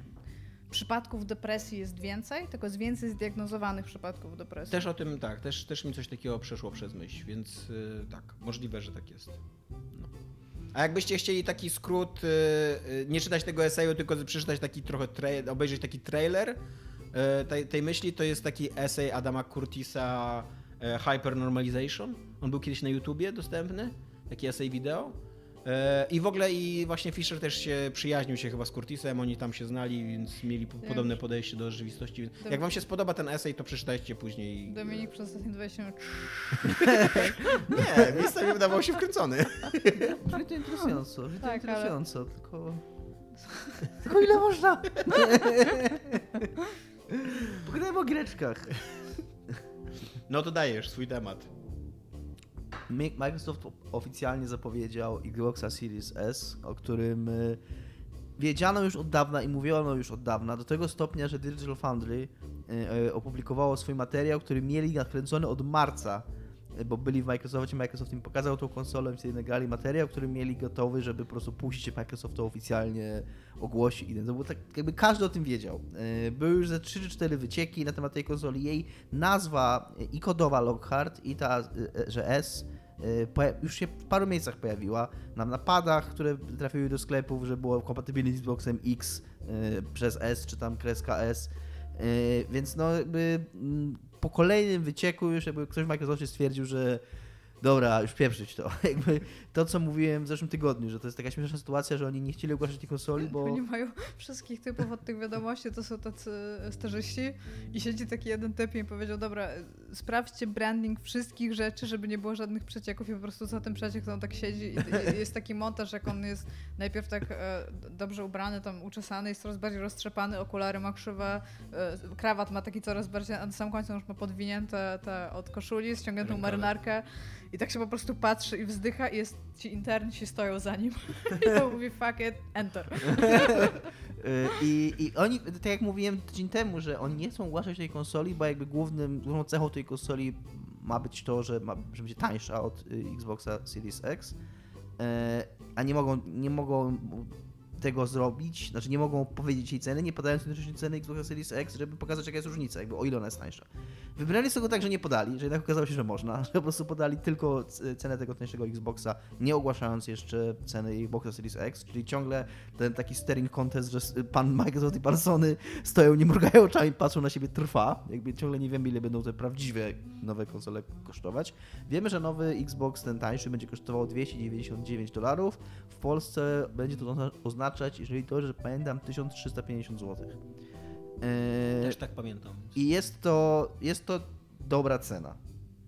przypadków depresji jest więcej, tylko jest więcej zdiagnozowanych przypadków depresji. Też o tym, tak, też, też mi coś takiego przeszło przez myśl, więc y, tak, możliwe, że tak jest. No. A jakbyście chcieli taki skrót, y, y, nie czytać tego eseju, tylko przeczytać taki trochę, obejrzeć taki trailer y, tej, tej myśli, to jest taki esej Adama Curtisa y, Hypernormalization. On był kiedyś na YouTubie dostępny, taki esej wideo. E, I w ogóle i właśnie Fisher też się przyjaźnił się chyba z Curtisem, oni tam się znali, więc mieli po- podobne podejście do rzeczywistości. Więc Jak wam się spodoba ten esej, to przeczytajcie później. Dominik przez ostatnie 20 minut. Nie, miejscami wydawał się wkręcony. Brzmi to interesująco, brzmi to Tak, ale- interesująco, tylko... Tylko ile można? Pogadajmy o greczkach. No to dajesz swój temat. Mi- Microsoft oficjalnie zapowiedział Xboxa Series S, o którym y, wiedziano już od dawna i mówiono już od dawna, do tego stopnia, że Digital Foundry y, y, opublikowało swój materiał, który mieli nakręcony od marca, bo byli w Microsoftie, Microsoft im pokazał tą konsolę, wtedy nagrali materiał, który mieli gotowy, żeby po prostu puścić Microsoft to oficjalnie ogłosi. To było tak, jakby każdy o tym wiedział. Y, Były już ze 3 czy 4 wycieki na temat tej konsoli. Jej nazwa y, i kodowa Lockhart i ta, y, że S już się w paru miejscach pojawiła. Na napadach, które trafiły do sklepów, że było kompatybilne z Xboxem X przez S, czy tam kreska S. Więc no jakby po kolejnym wycieku już jakby ktoś w Microsoftie stwierdził, że dobra, już pieprzyć to. Jakby to, co mówiłem w zeszłym tygodniu, że to jest taka śmieszna sytuacja, że oni nie chcieli ogłaszać tej konsoli, bo... Oni mają wszystkich typów od tych wiadomości, to są tacy starzyści i siedzi taki jeden typ i powiedział, dobra, sprawdźcie branding wszystkich rzeczy, żeby nie było żadnych przecieków. I po prostu za tym przeciek to on tak siedzi. I, jest taki montaż, jak on jest najpierw tak e, dobrze ubrany, tam uczesany, jest coraz bardziej roztrzepany, okulary ma krzywe, e, krawat ma taki coraz bardziej, a na samym końcu już ma podwinięte te od koszuli, ściągniętą marynarkę i tak się po prostu patrzy i wzdycha i jest, ci internci stoją za nim i on mówi fuck it, enter. Y, I, I oni, tak jak mówiłem tydzień temu, że oni nie chcą ogłaszać tej konsoli, bo jakby głównym, główną cechą tej konsoli ma być to, że, ma, że będzie tańsza od y, Xboxa Series X, E, a nie mogą, nie mogą tego zrobić, znaczy nie mogą powiedzieć jej ceny, nie podając jednocześnie ceny Xboxa Series X, żeby pokazać jaka jest różnica, jakby o ile ona jest tańsza. Wybrali sobie tak, że nie podali, że jednak okazało się, że można, że po prostu podali tylko cenę tego tańszego Xboxa, nie ogłaszając jeszcze ceny Xboxa Series X, czyli ciągle ten taki staring contest, że pan Microsoft i pan Sony stoją, nie mrugają oczami, patrzą na siebie, trwa. Jakby ciągle nie wiemy, ile będą te prawdziwe nowe konsole kosztować. Wiemy, że nowy Xbox, ten tańszy, będzie kosztował 299 dolarów. W Polsce będzie to ozna- oznaczać, jeżeli to, że pamiętam, 1350 zł. Eee, Też tak pamiętam. I jest to, jest to dobra cena.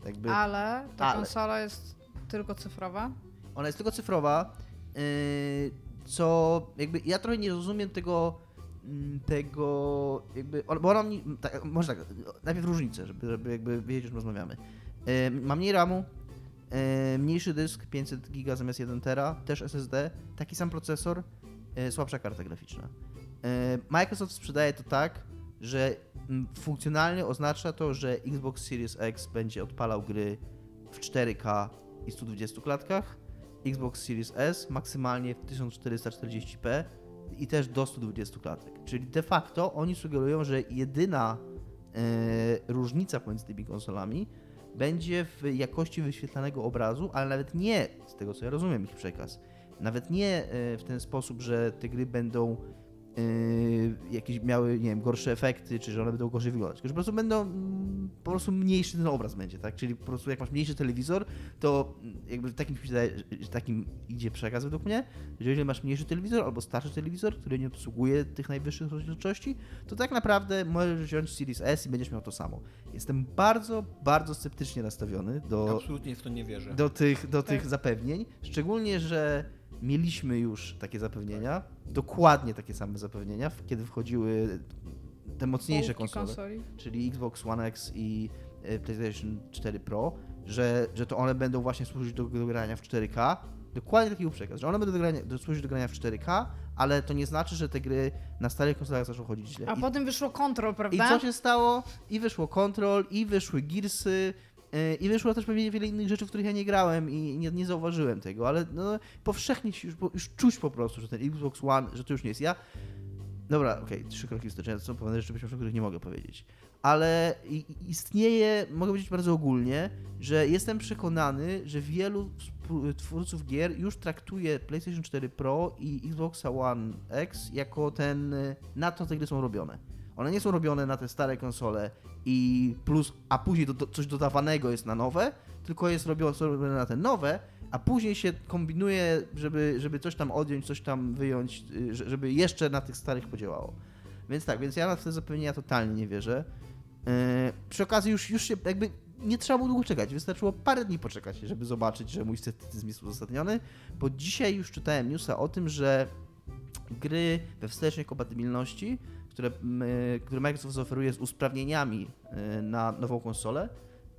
Jakby Ale ta Ale. konsola jest tylko cyfrowa. ona jest tylko cyfrowa, yy, co jakby ja trochę nie rozumiem tego, mm, tego jakby, bo ona mi, tak, może tak, najpierw różnicę, żeby, żeby jakby wiedzieć, o czym rozmawiamy. Yy, ma mniej RAMu, yy, mniejszy dysk, 500 giga zamiast 1 tera, też SSD, taki sam procesor, yy, słabsza karta graficzna. Yy, Microsoft sprzedaje to tak, że funkcjonalnie oznacza to, że Xbox Series X będzie odpalał gry w 4K i 120 klatkach, Xbox Series S maksymalnie w 1440p i też do 120 klatek. Czyli de facto oni sugerują, że jedyna e, różnica pomiędzy tymi konsolami będzie w jakości wyświetlanego obrazu, ale nawet nie, z tego co ja rozumiem ich przekaz, nawet nie e, w ten sposób, że te gry będą e, jakieś miały, nie wiem, gorsze efekty, czy że one będą gorzej wyglądać, tylko że po prostu będą, mm, po prostu mniejszy ten obraz będzie, tak? Czyli po prostu jak masz mniejszy telewizor, to mm, jakby takim, takim idzie przekaz według mnie, że jeżeli masz mniejszy telewizor albo starszy telewizor, który nie obsługuje tych najwyższych rozdzielczości, to tak naprawdę możesz wziąć Series S i będziesz miał to samo. Jestem bardzo, bardzo sceptycznie nastawiony do, Absolutnie w to nie wierzę. do tych, do tych Tak. zapewnień, szczególnie, że mieliśmy już takie zapewnienia, dokładnie takie same zapewnienia, kiedy wchodziły te mocniejsze konsole konsoli. czyli Xbox One X i e, PlayStation 4 Pro, że, że to one będą właśnie służyć do, do grania w 4K. Dokładnie taki był przekaz, że one będą do grania, do, służyć do grania w 4K, ale to nie znaczy, że te gry na starych konsolach zaczną chodzić źle. A I, potem wyszło Control, I prawda? co się stało? I wyszło Control, i wyszły Gearsy, i wyszło też pewnie wiele innych rzeczy, w których ja nie grałem i nie, nie zauważyłem tego, ale no, powszechnie się już, już czuć po prostu, że ten Xbox One, że to już nie jest ja. Dobra, okej, trzy kroki wstecz, to są pewne rzeczy, o których nie mogę powiedzieć. Ale istnieje, mogę powiedzieć bardzo ogólnie, że jestem przekonany, że wielu twórców gier już traktuje PlayStation 4 Pro i Xboxa One X jako ten, y, na to te gry są robione. One nie są robione na te stare konsole i plus, a później do, do, coś dodawanego jest na nowe, tylko jest robione, na te nowe, a później się kombinuje, żeby, żeby coś tam odjąć, coś tam wyjąć, y, że- żeby jeszcze na tych starych podziałało. Więc tak, więc ja na te zapewnienia totalnie nie wierzę. Yy, przy okazji już, już się jakby nie trzeba było długo czekać, wystarczyło parę dni poczekać, żeby zobaczyć, że mój sceptycyzm jest uzasadniony, bo dzisiaj już czytałem newsa o tym, że gry we wstecznej kompatybilności, które, m, które Microsoft zaoferuje z usprawnieniami e, na nową konsolę,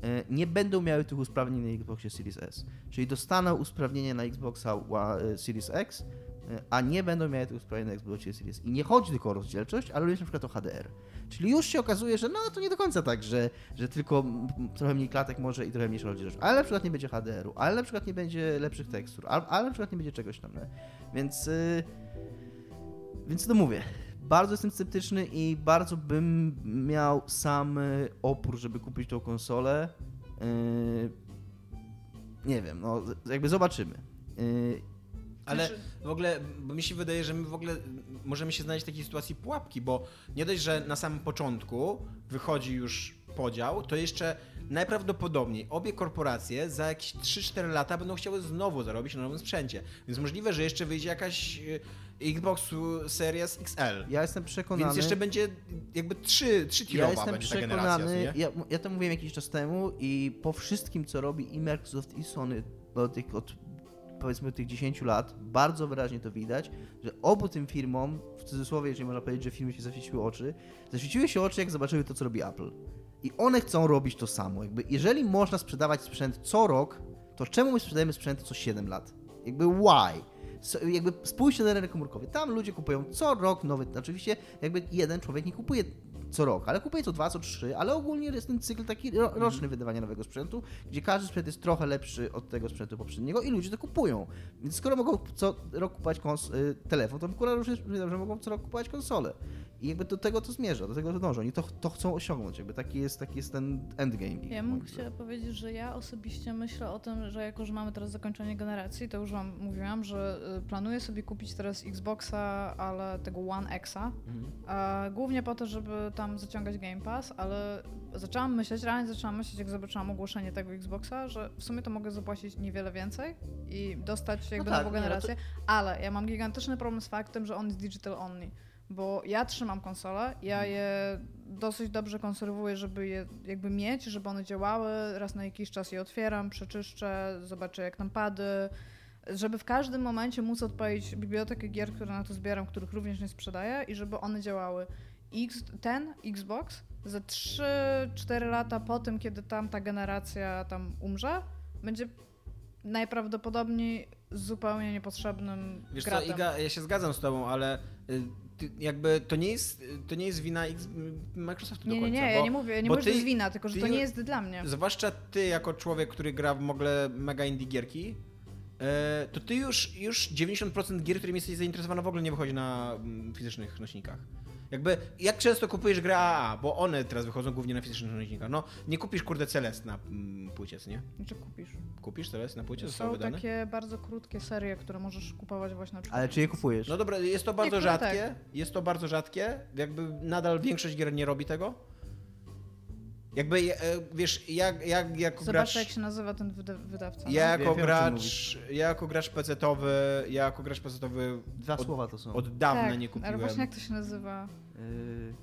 e, nie będą miały tych usprawnień na Xboxie Series S. Czyli dostaną usprawnienie na Xboxa e, Series X, e, a nie będą miały tych usprawnień na Xboxie Series. I nie chodzi tylko o rozdzielczość, ale również na przykład o HDR. Czyli już się okazuje, że no to nie do końca tak, że, że tylko trochę mniej klatek może i trochę mniejsza rozdzielczość. Ale na przykład nie będzie HDR-u, ale na przykład nie będzie lepszych tekstur, ale, na przykład nie będzie czegoś tam. Więc, y, więc to mówię. Bardzo jestem sceptyczny i bardzo bym miał sam y, opór, żeby kupić tą konsolę. Y, nie wiem, no jakby zobaczymy. Y, Ale Znaczy- w ogóle, bo mi się wydaje, że my w ogóle możemy się znaleźć w takiej sytuacji pułapki, bo nie dość, że na samym początku wychodzi już podział, to jeszcze najprawdopodobniej obie korporacje za jakieś 3-4 lata będą chciały znowu zarobić na nowym sprzęcie. Więc możliwe, że jeszcze wyjdzie jakaś y, Xbox Series XL. ja jestem przekonany. Więc jeszcze będzie jakby 3, 3 Ja tirowa jestem będzie ta generacja, przekonany, ja, ja to mówiłem jakiś czas temu i po wszystkim, co robi i Microsoft i Sony od, tych, od powiedzmy tych 10 lat, bardzo wyraźnie to widać, że obu tym firmom, w cudzysłowie, jeżeli można powiedzieć, że firmy się zaświeciły oczy, zaświeciły się oczy, jak zobaczyły to, co robi Apple. I one chcą robić to samo. Jakby, jeżeli można sprzedawać sprzęt co rok, to czemu my sprzedajemy sprzęt co 7 lat? Jakby why? Jakby spójrzcie na rynek komórkowy. Tam ludzie kupują co rok nowy. Oczywiście jakby jeden człowiek nie kupuje co rok, ale kupuje co dwa, co trzy, ale ogólnie jest ten cykl taki ro, roczny wydawania nowego sprzętu, gdzie każdy sprzęt jest trochę lepszy od tego sprzętu poprzedniego i ludzie to kupują. Więc skoro mogą co rok kupować kons- y, telefon, to kurwa również że mogą co rok kupować konsolę. I jakby do tego to zmierza, do tego to dążą. Oni to, to chcą osiągnąć. Jakby taki jest, taki jest ten endgame. Ja chciała zdaniem. powiedzieć, że ja osobiście myślę o tym, że jako, że mamy teraz zakończenie generacji, to już wam mówiłam, że y, planuję sobie kupić teraz Xboxa, ale tego One Xa, a głównie po to, żeby tam zaciągać Game Pass, ale zaczęłam myśleć, realnie zaczęłam myśleć, jak zobaczyłam ogłoszenie tego Xboxa, że w sumie to mogę zapłacić niewiele więcej i dostać jakby tak, nową nie, no to- generację, ale ja mam gigantyczny problem z faktem, że on jest digital only. Bo ja trzymam konsolę, ja je dosyć dobrze konserwuję, żeby je jakby mieć, żeby one działały. Raz na jakiś czas je otwieram, przeczyszczę, zobaczę jak tam pady, żeby w każdym momencie móc odpalić bibliotekę gier, które na to zbieram, których również nie sprzedaję i żeby one działały. X, ten Xbox za 3-4 lata po tym, kiedy tamta generacja tam umrze, będzie najprawdopodobniej zupełnie niepotrzebnym Wiesz co, gratem. Iga, ja się zgadzam z tobą, ale y, ty, jakby to nie jest, to nie jest wina X, Microsoftu Nie, do nie, końca. nie, bo, ja nie mówię, ja nie mówię, że to ty- jest wina, tylko że ty to nie jest dla mnie. Zwłaszcza ty jako człowiek, który gra w ogóle mega indie gierki, e, to ty już, już 90% gier, którymi jesteś zainteresowany w ogóle nie wychodzi na mm, fizycznych nośnikach. Jakby, jak często kupujesz grę AAA, bo one teraz wychodzą głównie na fizycznych nośnikach. No, nie kupisz kurde Celest na mm, płycie, nie? Czy kupisz? Kupisz Celest na płycie? Są wydane? takie bardzo krótkie serie, które możesz kupować właśnie na przykład. Ale czy je kupujesz? No dobra, jest to bardzo Niektóre rzadkie. tak. Jest to bardzo rzadkie. Jakby nadal większość gier nie robi tego. Jakby, e, wiesz, jak, jak, jako Zobacz, gracz... jak się nazywa ten wyda- wydawca. Ja no? jako Wiem, wiem, o czym gracz, ja jako gracz pecetowy, ja jako gracz pecetowy Dwa od, słowa to są. od dawna tak, nie kupiłem. Ale właśnie jak to się nazywa? Yy...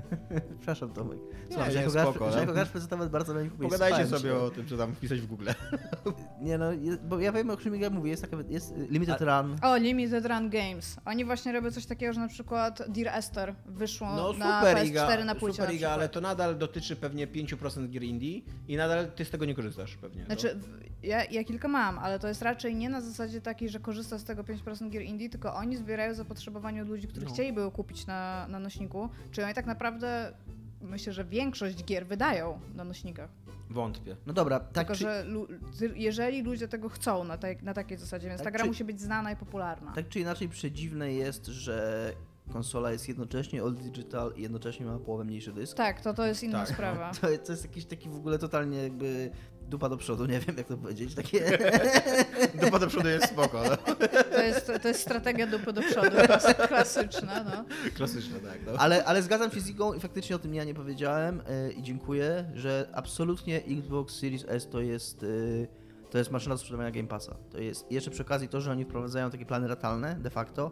Przepraszam, Tomek. Słuchaj, nie, no. jako gracz prezentowy bardzo kupić. Pogadajcie sobie o tym, co tam wpisać w Google. Nie no, je- bo ja wiem o czym ja mówię, jest taka, jest Limited Run. O, Limited Run Games. Oni właśnie robią coś takiego, że na przykład Dear Esther wyszło No na super PS4 Iga, na płycie super na Iga, ale to nadal dotyczy pewnie 5% gier indie i nadal ty z tego nie korzystasz pewnie. Znaczy, w- ja, ja kilka mam, ale to jest raczej nie na zasadzie takiej, że korzysta z tego 5% gier indie, tylko oni zbierają zapotrzebowanie od ludzi, którzy No. chcieliby kupić na, na nośniku. Czyli oni tak naprawdę, myślę, że większość gier wydają na nośnikach. no. Wątpię. No dobra, tak tylko, czy, że lu- jeżeli ludzie tego chcą na, tej, na takiej zasadzie, więc Tak ta gra czy- musi być znana i popularna. tak czy inaczej przedziwne jest, że konsola jest jednocześnie all digital i jednocześnie ma połowę mniejszy dysk. Tak, to to jest inna Tak, sprawa. To, to jest jakiś taki w ogóle totalnie jakby dupa do przodu, nie wiem jak to powiedzieć, takie... Dupa do przodu jest spoko, no. To jest, to jest strategia dupy do przodu, klas- klasyczna. No. Klasyczne, tak. No. Ale, ale zgadzam się z Igą i faktycznie o tym ja nie powiedziałem yy, i dziękuję, że absolutnie Xbox Series S to jest, yy, to jest maszyna do sprzedawania Game Passa. To jest jeszcze przy okazji to, że oni wprowadzają takie plany ratalne de facto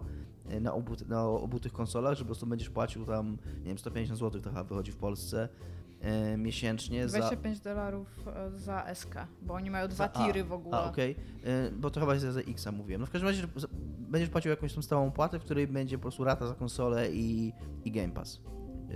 yy, na obu, na obu tych konsolach, że po prostu będziesz płacił tam, nie wiem, 150 zł to chyba wychodzi w Polsce e, miesięcznie za... 25 dolarów e, za SK, bo oni mają dwa za- tiry w ogóle. A, okej, E, bo to chyba jest za X mówiłem. No w każdym razie za- będziesz płacił jakąś tą stałą płatę, w której będzie po prostu rata za konsolę i, i Game Pass. E,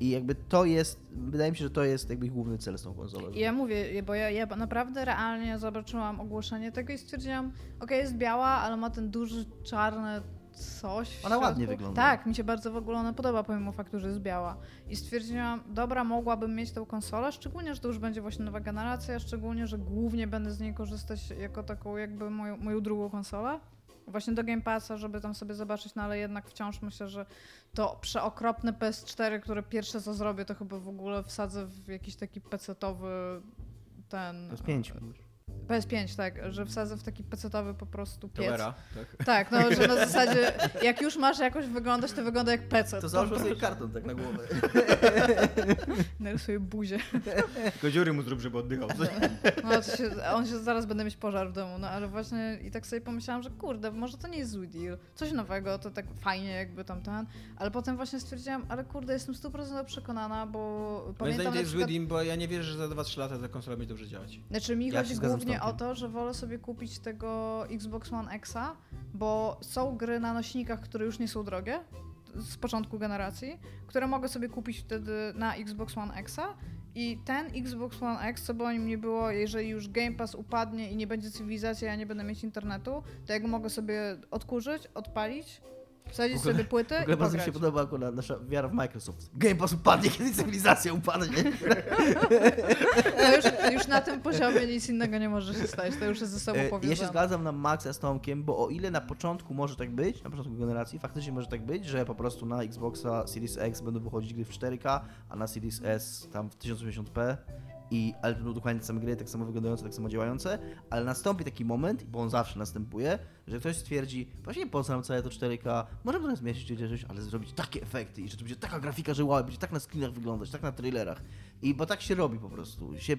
I jakby to jest, wydaje mi się, że to jest jakby główny cel z tą konsolą. Ja mówię, bo ja, ja naprawdę realnie zobaczyłam ogłoszenie tego i stwierdziłam, okej, jest biała, ale ma ten duży czarny coś Ona ładnie wygląda. Tak, mi się bardzo w ogóle ona podoba, pomimo faktu, że jest biała. I stwierdziłam, dobra, mogłabym mieć tą konsolę, szczególnie, że to już będzie właśnie nowa generacja, szczególnie, że głównie będę z niej korzystać jako taką jakby moją, moją drugą konsolę. Właśnie do Game Passa, żeby tam sobie zobaczyć, no ale jednak wciąż myślę, że to przeokropne PS4, które pierwsze co zrobię, to chyba w ogóle wsadzę w jakiś taki pecetowy ten... To jest 5. PS5, tak, że wsadzę w taki pecetowy po prostu piec. Towera, tak. Tak, no, że na zasadzie jak już masz jakoś wyglądać, to wygląda jak pecet. To załóż sobie karton tak na głowę. Narysuję buzię. Tylko dziury mu zrób, żeby oddychał. No, to się, on się zaraz będę mieć pożar w domu, no ale właśnie i tak sobie pomyślałam, że kurde, może to nie jest zły deal. Coś nowego, to tak fajnie jakby tam ten, ale potem właśnie stwierdziłam, ale kurde, jestem 100% przekonana, bo Moim pamiętam zdaniem to jest zły przykład... dim, bo ja nie wierzę, że za 2-3 lata ta konsola będzie dobrze działać. Znaczy mi Ja chodzi z głównie o to, że wolę sobie kupić tego Xbox One Xa, bo są gry na nośnikach, które już nie są drogie z początku generacji, które mogę sobie kupić wtedy na Xbox One Xa i ten Xbox One X, co by o nim nie było, jeżeli już Game Pass upadnie i nie będzie cywilizacji, ja nie będę mieć internetu, to ja go mogę sobie odkurzyć, odpalić, wsadzić sobie płyty W ogóle i bardzo mi pograć. się podoba akurat nasza wiara w Microsoft. Game Pass upadnie, kiedy cywilizacja upadnie. To już, już na tym poziomie nic innego nie może się stać, to już jest ze sobą E, Ja powiązane. się zgadzam na Maxa z Tomkiem, bo o ile na początku może tak być, na początku generacji, faktycznie może tak być, że po prostu na Xboxa Series X będą wychodzić gry w 4K, a na Series S tam w 1080p. I, ale to dokładnie te same gry, tak samo wyglądające, tak samo działające, ale nastąpi taki moment, bo on zawsze następuje, że ktoś stwierdzi, właśnie po co nam całe to 4K, możemy trochę zmieścić coś, ale zrobić takie efekty i że to będzie taka grafika, że wow, będzie tak na screenach wyglądać, tak na trailerach. I bo tak się robi po prostu. Się,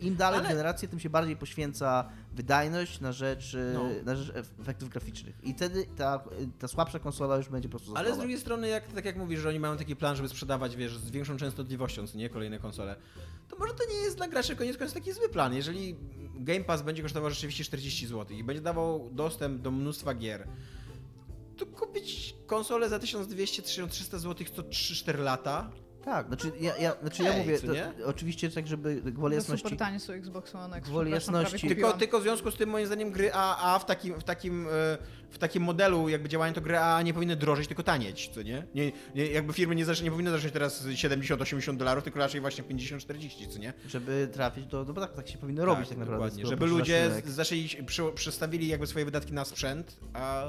Im dalej Ale- w generację, tym się bardziej poświęca wydajność na rzecz, e, No. na rzecz ef- efektów graficznych. I wtedy ta, ta słabsza konsola już będzie po prostu za Ale z drugiej strony, jak, tak jak mówisz, że oni mają taki plan, żeby sprzedawać, wiesz, z większą częstotliwością, co nie, kolejne konsole, to może to nie jest dla graczy koniec końców taki zły plan. Jeżeli Game Pass będzie kosztował rzeczywiście 40 zł i będzie dawał dostęp do mnóstwa gier, to kupić konsolę za 1200-1300 zł co 3-4 lata, Tak, znaczy ja, ja, znaczy ja Okej, mówię, to, oczywiście tak, żeby gwoli No jasności... super tanie są Xbox One X. Gwoli jasności- Tylko, tylko w związku z tym moim zdaniem gry AAA w takim, w takim, e, w takim modelu jakby działania to gry AAA nie powinny drożeć, tylko tanieć, co nie? nie, nie jakby firmy nie, zacznie, nie powinny zacząć teraz 70-80 dolarów, tylko raczej właśnie 50-40, co nie? Żeby trafić do... No bo tak, tak się powinno robić tak naprawdę. dokładnie. skoro Żeby ludzie zaczęli, przy, przestawili jakby swoje wydatki na sprzęt, a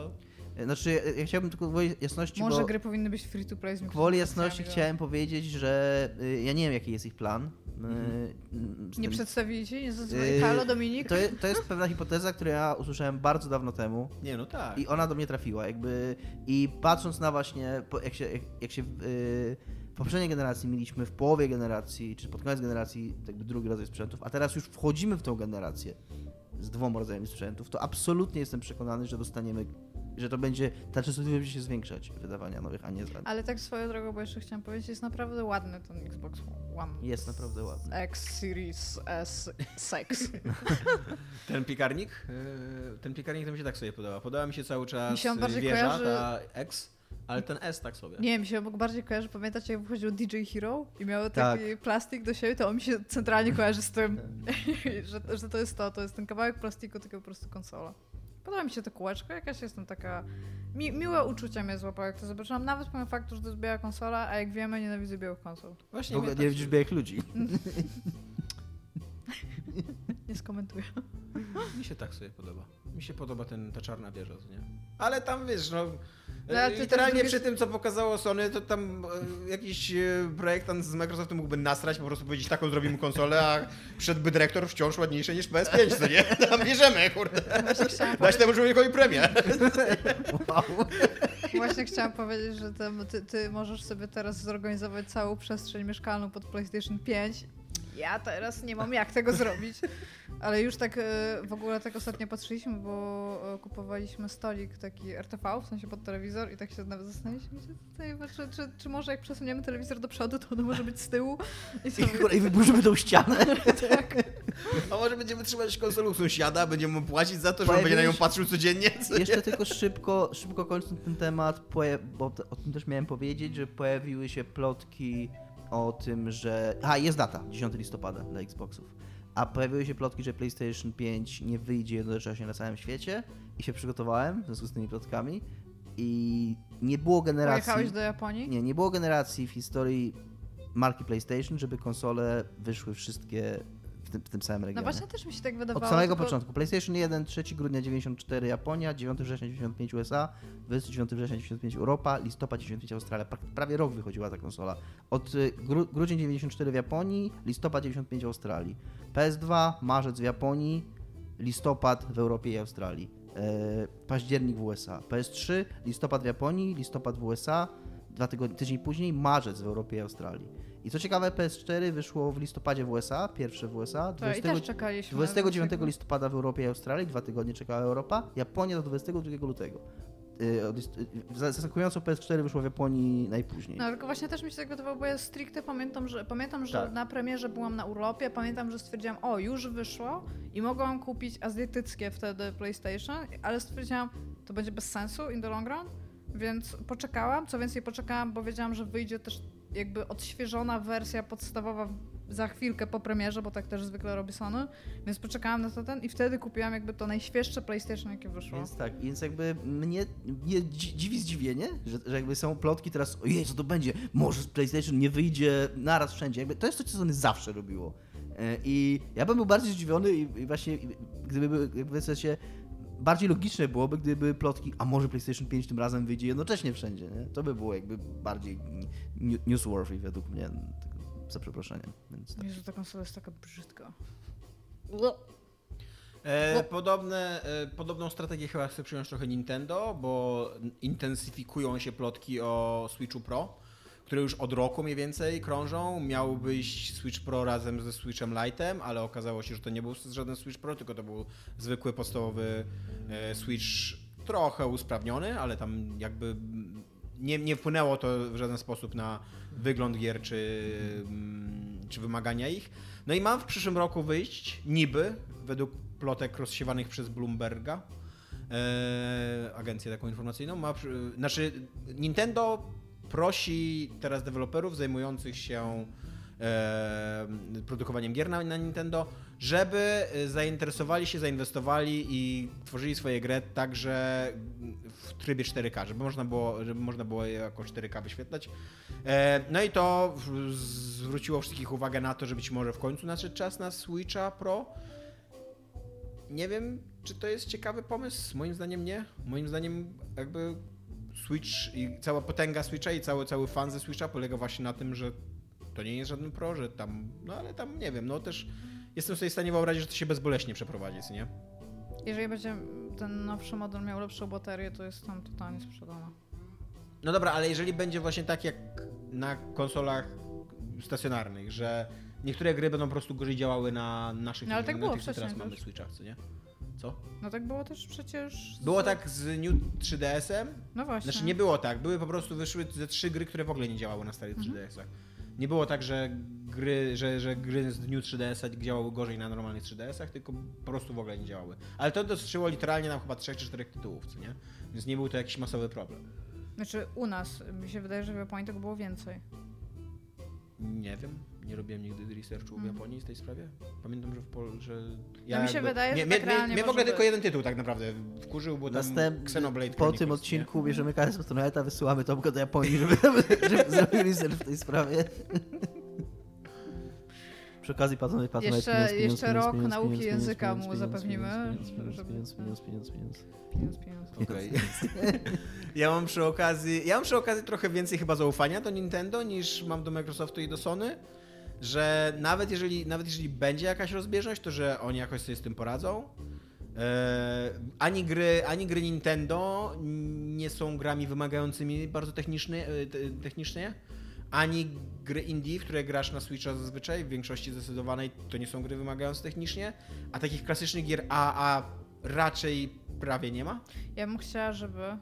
Znaczy ja, ja chciałbym tylko gwoli jasności, Może bo... gry powinny być free to play z Gwoli jasności no. chciałem powiedzieć, że y, ja nie wiem jaki jest ich plan. y, z Nie tym- przedstawili ci? Nie zadzwonili? Halo Dominik? To, to jest pewna hipoteza, którą ja usłyszałem bardzo dawno temu nie no tak. i ona do mnie trafiła. Jakby i patrząc na właśnie, jak się, jak, jak się yy, w poprzedniej generacji mieliśmy w połowie generacji, czy pod koniec generacji jakby drugi rodzaj sprzętów, a teraz już wchodzimy w tą generację z dwoma rodzajami sprzętów, to absolutnie jestem przekonany, że dostaniemy, że to będzie, ta częstotliwość będzie się zwiększać wydawania nowych, a nie z Ale tak swoją drogą, bo jeszcze chciałam powiedzieć, jest naprawdę ładny ten Xbox One. Jest naprawdę ładny. X Series S Sex. Ten piekarnik, yy, ten piekarnik to mi się tak sobie podoba. Podoba mi się cały czas Mi się on bardziej wieża, kojarzy- ta X, ale ten S tak sobie. Nie, mi się mógł bardziej kojarzy, pamiętacie jak wychodził DJ Hero i miał Tak. taki plastik do siebie, to on mi się centralnie kojarzy z tym, że, że to jest to, to jest ten kawałek plastiku, tylko po prostu konsola. Podoba mi się to kółeczko, jakaś jestem taka... Mi, miłe uczucia mnie złapało, jak to zobaczyłam, nawet pomimo faktu, że to jest biała konsola, a jak wiemy, nienawidzę białych konsol. Właśnie W ogóle nie tak- widzisz białych ludzi. Nie skomentuję. Mi się tak sobie podoba. Mi się podoba ten, ta czarna wieża, nie? Ale tam wiesz, no. No, literalnie przy tym, co pokazało Sony, to tam e, jakiś e, projektant z Microsoftu mógłby nasrać, po prostu powiedzieć taką zrobimy konsolę, a wszedłby dyrektor wciąż ładniejszy niż PS5, co nie? Tam bierzemy, kurde. Dać temu człowiekowi premię. Wow. Właśnie chciałam powiedzieć, że tam ty, ty możesz sobie teraz zorganizować całą przestrzeń mieszkalną pod PlayStation 5 ja teraz nie mam jak tego zrobić. Ale już tak e, w ogóle tak ostatnio patrzyliśmy, bo e, kupowaliśmy stolik taki RTV, w sensie pod telewizor i tak się nawet zastanawialiśmy, czy, czy, czy może jak przesuniemy telewizor do przodu, to on może być z tyłu. I I, sobie, kurwa, I wyburzymy tą ścianę. tak. A może będziemy trzymać konsolę u sąsiada, będziemy mu płacić za to, że on będzie na nią patrzył codziennie? Co nie? Jeszcze tylko szybko, szybko kończąc ten temat, bo o tym też miałem powiedzieć, że pojawiły się plotki o tym, że... A, jest data, 10 listopada dla Xboxów. A pojawiły się plotki, że PlayStation 5 nie wyjdzie jednocześnie na całym świecie i się przygotowałem w związku z tymi plotkami i nie było generacji... Pojechałeś do Japonii? Nie, nie było generacji w historii marki PlayStation, żeby konsole wyszły wszystkie w tym, w tym samym No regionie. właśnie też mi się tak wydawało. Od samego tylko- początku. PlayStation 1, 3 grudnia 94 Japonia, 9 września 95 USA, 29 września 95 Europa, listopad 95 Australia. Pra- Prawie rok wychodziła ta konsola. Od y, gru, grudzień 94 w Japonii, listopad 95 w Australii. PS2, marzec w Japonii, listopad w Europie i Australii. E, październik w USA. PS3, listopad w Japonii, listopad w USA, dwa tygodnie, tydzień później, marzec w Europie i Australii. I co ciekawe, PS4 wyszło w listopadzie w USA, pierwsze w USA, To, I też czekaliśmy. 29 Dlaczego? listopada w Europie i Australii, dwa tygodnie czekała Europa, Japonia do 22 lutego. List- yy, Zaskakująco PS4 wyszło w Japonii najpóźniej. No tylko właśnie też mi się tak wydawało, bo ja stricte pamiętam, że pamiętam, że Tak. na premierze byłam na urlopie, pamiętam, że stwierdziłam, o już wyszło i mogłam kupić azjatyckie wtedy PlayStation, ale stwierdziłam, to będzie bez sensu in the long run, więc poczekałam, co więcej poczekałam, bo wiedziałam, że wyjdzie też jakby odświeżona wersja podstawowa za chwilkę po premierze, bo tak też zwykle robi Sony, więc poczekałam na to ten i wtedy kupiłam jakby to najświeższe PlayStation, jakie wyszło. Więc tak, więc jakby mnie, mnie dzi- dziwi zdziwienie, że, że jakby są plotki teraz, ojej, co to będzie, może PlayStation nie wyjdzie naraz wszędzie. Jakby to jest coś, co Sony zawsze robiło. E, I ja bym był bardziej zdziwiony i, i właśnie gdyby jakby w sensie bardziej logiczne byłoby, gdyby plotki, a może PlayStation 5 tym razem wyjdzie jednocześnie wszędzie, nie? To by było jakby bardziej newsworthy według mnie, za przeproszeniem. Więc tak. Jezu, ta konsola jest taka brzydka. E, podobne, e, podobną strategię chyba chce przyjąć trochę Nintendo, bo intensyfikują się plotki o Switchu Pro, które już od roku mniej więcej krążą. Miał Switch Pro razem ze Switchem Lite'em, ale okazało się, że to nie był żaden Switch Pro, tylko to był zwykły, podstawowy e, Switch trochę usprawniony, ale tam jakby nie, nie wpłynęło to w żaden sposób na wygląd gier czy, mm, czy wymagania ich. No i mam w przyszłym roku wyjść, niby, według plotek rozsiewanych przez Bloomberga, e, agencję taką informacyjną, ma, znaczy Nintendo prosi teraz deweloperów zajmujących się e, produkowaniem gier na, Nintendo, żeby e, zainteresowali się, zainwestowali i tworzyli swoje gry także w trybie 4K, żeby można było, żeby można było je jako 4K wyświetlać. E, No i to zwróciło wszystkich uwagę na to, że być może w końcu nadszedł czas na Switcha Pro. Nie wiem, czy to jest ciekawy pomysł. Moim zdaniem nie. Moim zdaniem jakby Switch i cała potęga Switcha i cały, cały fan ze Switcha polega właśnie na tym, że to nie jest żaden Pro, że tam, no ale tam nie wiem, no też jestem sobie w stanie wyobrazić, że to się bezboleśnie przeprowadzi, nie? Jeżeli będzie ten nowszy model miał lepszą baterię, to jest tam totalnie sprzedana. No dobra, ale jeżeli będzie właśnie tak jak na konsolach stacjonarnych, że niektóre gry będą po prostu gorzej działały na naszych No, ale tak na było co teraz wcześniej mamy też. Switchach, co nie? Co? No tak było też przecież. z- Było tak z New 3DS-em? No właśnie. Znaczy nie było tak, były po prostu wyszły ze trzy gry, które w ogóle nie działały na starych Mhm. 3DS-ach. Nie było tak, że gry, że, że gry z New 3DS-a działały gorzej na normalnych 3DS-ach, tylko po prostu w ogóle nie działały. Ale to dotyczyło literalnie nam chyba trzech czy czterech tytułów, co nie? Więc nie był to jakiś masowy problem. Znaczy u nas, mi się wydaje, że w Japonii tego było więcej. Nie wiem, nie robiłem nigdy researchu w Mm. Japonii z tej sprawie. Pamiętam, że w Pol, że No mi się wydaje, mnie, że mnie, tak mnie, mnie w ogóle tylko jeden tytuł tak naprawdę wkurzył, bo tam Następ... Xenoblade Po Chronicles, tym nie? odcinku bierzemy karę z Patroneta, wysyłamy Tomka do Japonii, żeby, żeby zrobił research w tej sprawie. Przy okazji Patronite, Patronite, Jeszcze- pieniądz, pieniądz, jeszcze pieniądz, rok pieniądz, nauki pieniądz, języka pieniądz, mu zapewnimy, pieniądz, pieniądz, pieniądz, pieniądz, pieniądz, pieniądz. Pieniądz. Okej. Ja mam przy okazji, ja mam przy okazji trochę więcej chyba zaufania do Nintendo niż mam do Microsoftu i do Sony, że nawet jeżeli, nawet jeżeli będzie jakaś rozbieżność, to że oni jakoś sobie z tym poradzą. E, ani, gry, ani gry Nintendo nie są grami wymagającymi bardzo technicznie, te- technicznie ani gry indie, w które grasz na Switcha zazwyczaj, w większości zdecydowanej to nie są gry wymagające technicznie, a takich klasycznych gier AA raczej prawie nie ma. Ja bym chciała, żeby.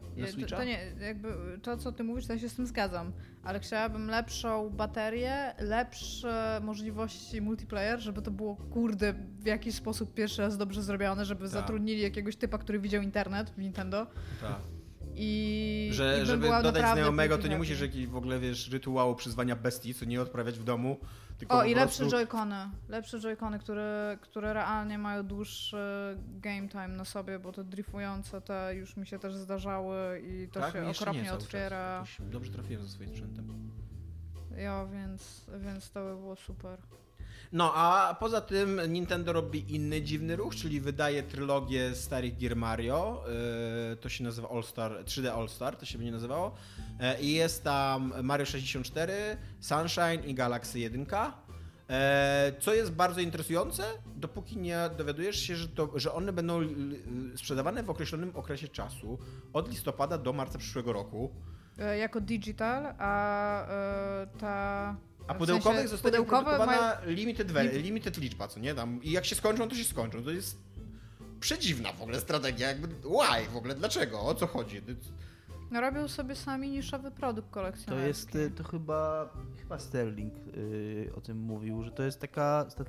to, to nie, jakby to, co ty mówisz, to ja się z tym zgadzam. Ale chciałabym lepszą baterię, lepsze możliwości multiplayer, żeby to było kurde w jakiś sposób pierwszy raz dobrze zrobione, żeby Tak. zatrudnili jakiegoś typa, który widział internet w Nintendo. Tak. I. Że, i żeby dodać znajomego, to nie musisz jakiś w ogóle, wiesz, rytuału przyzwania bestii, co nie odprawiać w domu, tylko O, i lepsze prostu... joycony. Lepsze joycony, które, które realnie mają dłuższy game time na sobie, bo te drifujące te już mi się też zdarzały i to tak? się nie okropnie czas. otwiera. Dobrze trafiłem ze swoim sprzętem. Ja, więc, więc to by było super. No, a poza tym Nintendo robi inny dziwny ruch, czyli wydaje trylogię starych gier Mario. Yy, to się nazywa All Star, 3D All Star, to się będzie nazywało. Yy, I jest tam Mario 64, Sunshine i Galaxy 1. Yy, Co jest bardzo interesujące, dopóki nie dowiadujesz się, że, to, że one będą sprzedawane w określonym okresie czasu, od listopada do marca przyszłego roku. E, jako digital, a e, ta. A w pudełkowych sensie zostanie pudełkowe mają- limited, we- limited liczba, co nie? Tam, I jak się skończą, to się skończą. To jest przedziwna w ogóle strategia. Jakby, why w ogóle? Dlaczego? O co chodzi? No, robią sobie sami niszowy produkt To kolekcjonerski. jest, y, to chyba, chyba Sterling y, o tym mówił, że to jest taka, to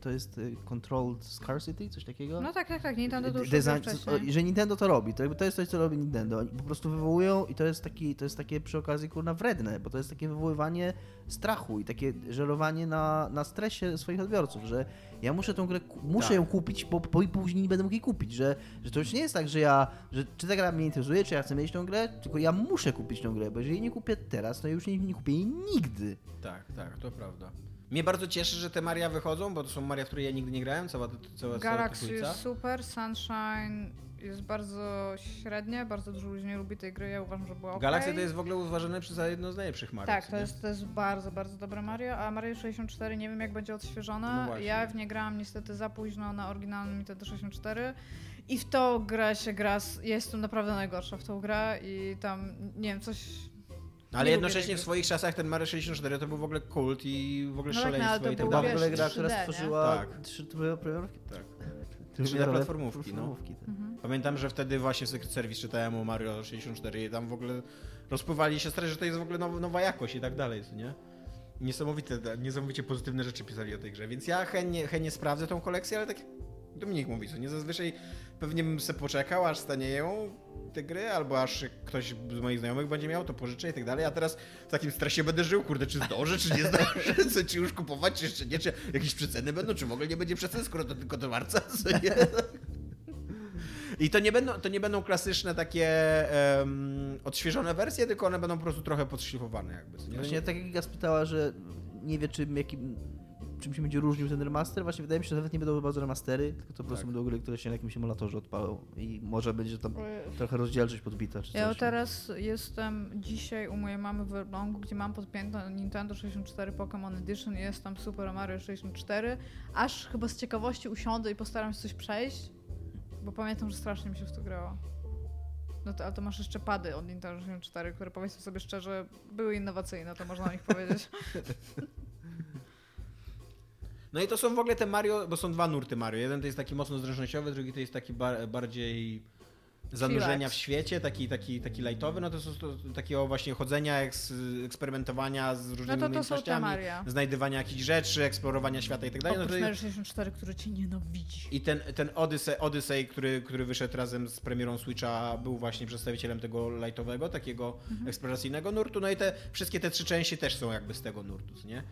to jest y, controlled scarcity, coś takiego? No tak, tak, tak. Nintendo to już Design- wcześniej. że Nintendo to robi, to, to jest coś, co robi Nintendo. Oni po prostu wywołują i to jest, taki, to jest takie przy okazji kurna wredne, bo to jest takie wywoływanie strachu i takie żerowanie na, na stresie swoich odbiorców, że ja muszę tą grę, muszę Tak. ją kupić, bo, bo później nie będę mógł jej kupić, że, że to już nie jest tak, że ja, że czy ta gra mnie interesuje, czy ja chcę mieć tą grę, tylko ja muszę kupić tą grę, bo jeżeli nie kupię teraz, to już nie, nie kupię jej nigdy. Tak, tak, to prawda. Mnie bardzo cieszy, że te Maria wychodzą, bo to są Maria, w które ja nigdy nie grałem, cała, cała, cała Galaxy super, Sunshine jest bardzo średnie, bardzo dużo ludzi nie lubi tej gry, ja uważam, że była ok. Galaxy to jest w ogóle uważane za jedno z najlepszych Mario. Tak, to jest, to jest bardzo, bardzo dobre Mario, a Mario 64 nie wiem jak będzie No odświeżone. właśnie. ja w nie grałam niestety za późno na oryginalnym Nintendo 64 i w to gra się gra, ja jestem naprawdę najgorsza w tą grę i tam, nie wiem, coś... Ale nie jednocześnie w swoich czasach ten Mario 64 to był w ogóle kult i w ogóle No tak, no, ale szaleństwo to i tak był, Była w dalej. ogóle gra, 3D, która stworzyła Tak. trzy trójwymiarowe Tak. Trójwymiarowe platformówki, no. platformówki, tak. Mhm. Pamiętam, że wtedy właśnie w Secret Service czytałem o Mario 64 i tam w ogóle rozpływali się stres, że to jest w ogóle now, nowa jakość i tak dalej, nie? Niesamowite, niesamowicie pozytywne rzeczy pisali o tej grze, więc ja chętnie, chętnie sprawdzę tą kolekcję, ale tak jak Dominik mówi, co nie? Zazwyczaj pewnie bym se poczekał, aż stanieją te gry, albo aż ktoś z moich znajomych będzie miał, to pożyczę i tak dalej, a teraz w takim stresie będę żył, kurde, czy zdążę, czy nie zdążę, co ci już kupować, czy jeszcze nie, czy jakieś przeceny będą, czy w ogóle nie będzie przecen, skoro to tylko do marca, co nie? I to nie będą, to nie będą klasyczne takie em, odświeżone wersje, tylko one będą po prostu trochę podszlifowane jakby. Nie? Właśnie tak jak Iga spytała, że nie wie czym, jakim, czym się będzie różnił ten remaster, właśnie wydaje mi się, że nawet nie będą bardzo remastery, tylko to po prostu Tak. będą gry, które się na jakimś emulatorze odpalą i może będzie tam trochę rozdzielczość podbita czy coś. Ja teraz jestem dzisiaj u mojej mamy w Elblągu, gdzie mam podpięte Nintendo 64 Pokémon Edition i jest tam Super Mario 64. Aż chyba z ciekawości usiądę i postaram się coś przejść, bo pamiętam, że strasznie mi się w to grało. No to, ale to masz jeszcze pady od Nintendo 64, które powiedzmy sobie szczerze, były innowacyjne, to można o nich powiedzieć. No i to są w ogóle te Mario, bo są dwa nurty Mario. Jeden to jest taki mocno zręcznościowy, drugi to jest taki bar, bardziej zanurzenia w świecie, taki, taki, taki lightowy, no to są to, takiego właśnie chodzenia, eks, eksperymentowania z No różnymi to to umiejętnościami, Maria. znajdywania jakichś rzeczy, eksplorowania świata i tak dalej. No Oprócz to Mario 64, który cię nienawidzi. I ten, ten Odyssey, Odyssey który, który wyszedł razem z premierą Switcha, był właśnie przedstawicielem tego lightowego, takiego Mhm. eksploracyjnego nurtu. No i te wszystkie te trzy części też są jakby z tego nurtu, nie?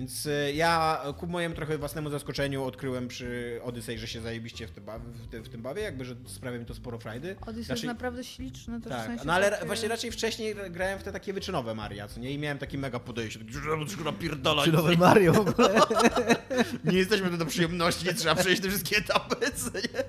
Więc y, ja ku mojemu trochę własnemu zaskoczeniu odkryłem przy Odyssey, że się zajebiście w tym, bawi, w, tym, w tym bawię, jakby, że sprawia mi to sporo frajdy. Odyssey Raczej- jest naprawdę śliczny, w Tak, sensie no ale takie- właśnie raczej wcześniej grałem w te takie wyczynowe Maria, co nie? I miałem taki mega podejście, taki, że trzeba napierdalać, Czy nowe Mario w ogóle? nie jesteśmy tu do przyjemności, nie trzeba przejść te wszystkie etapy, co nie?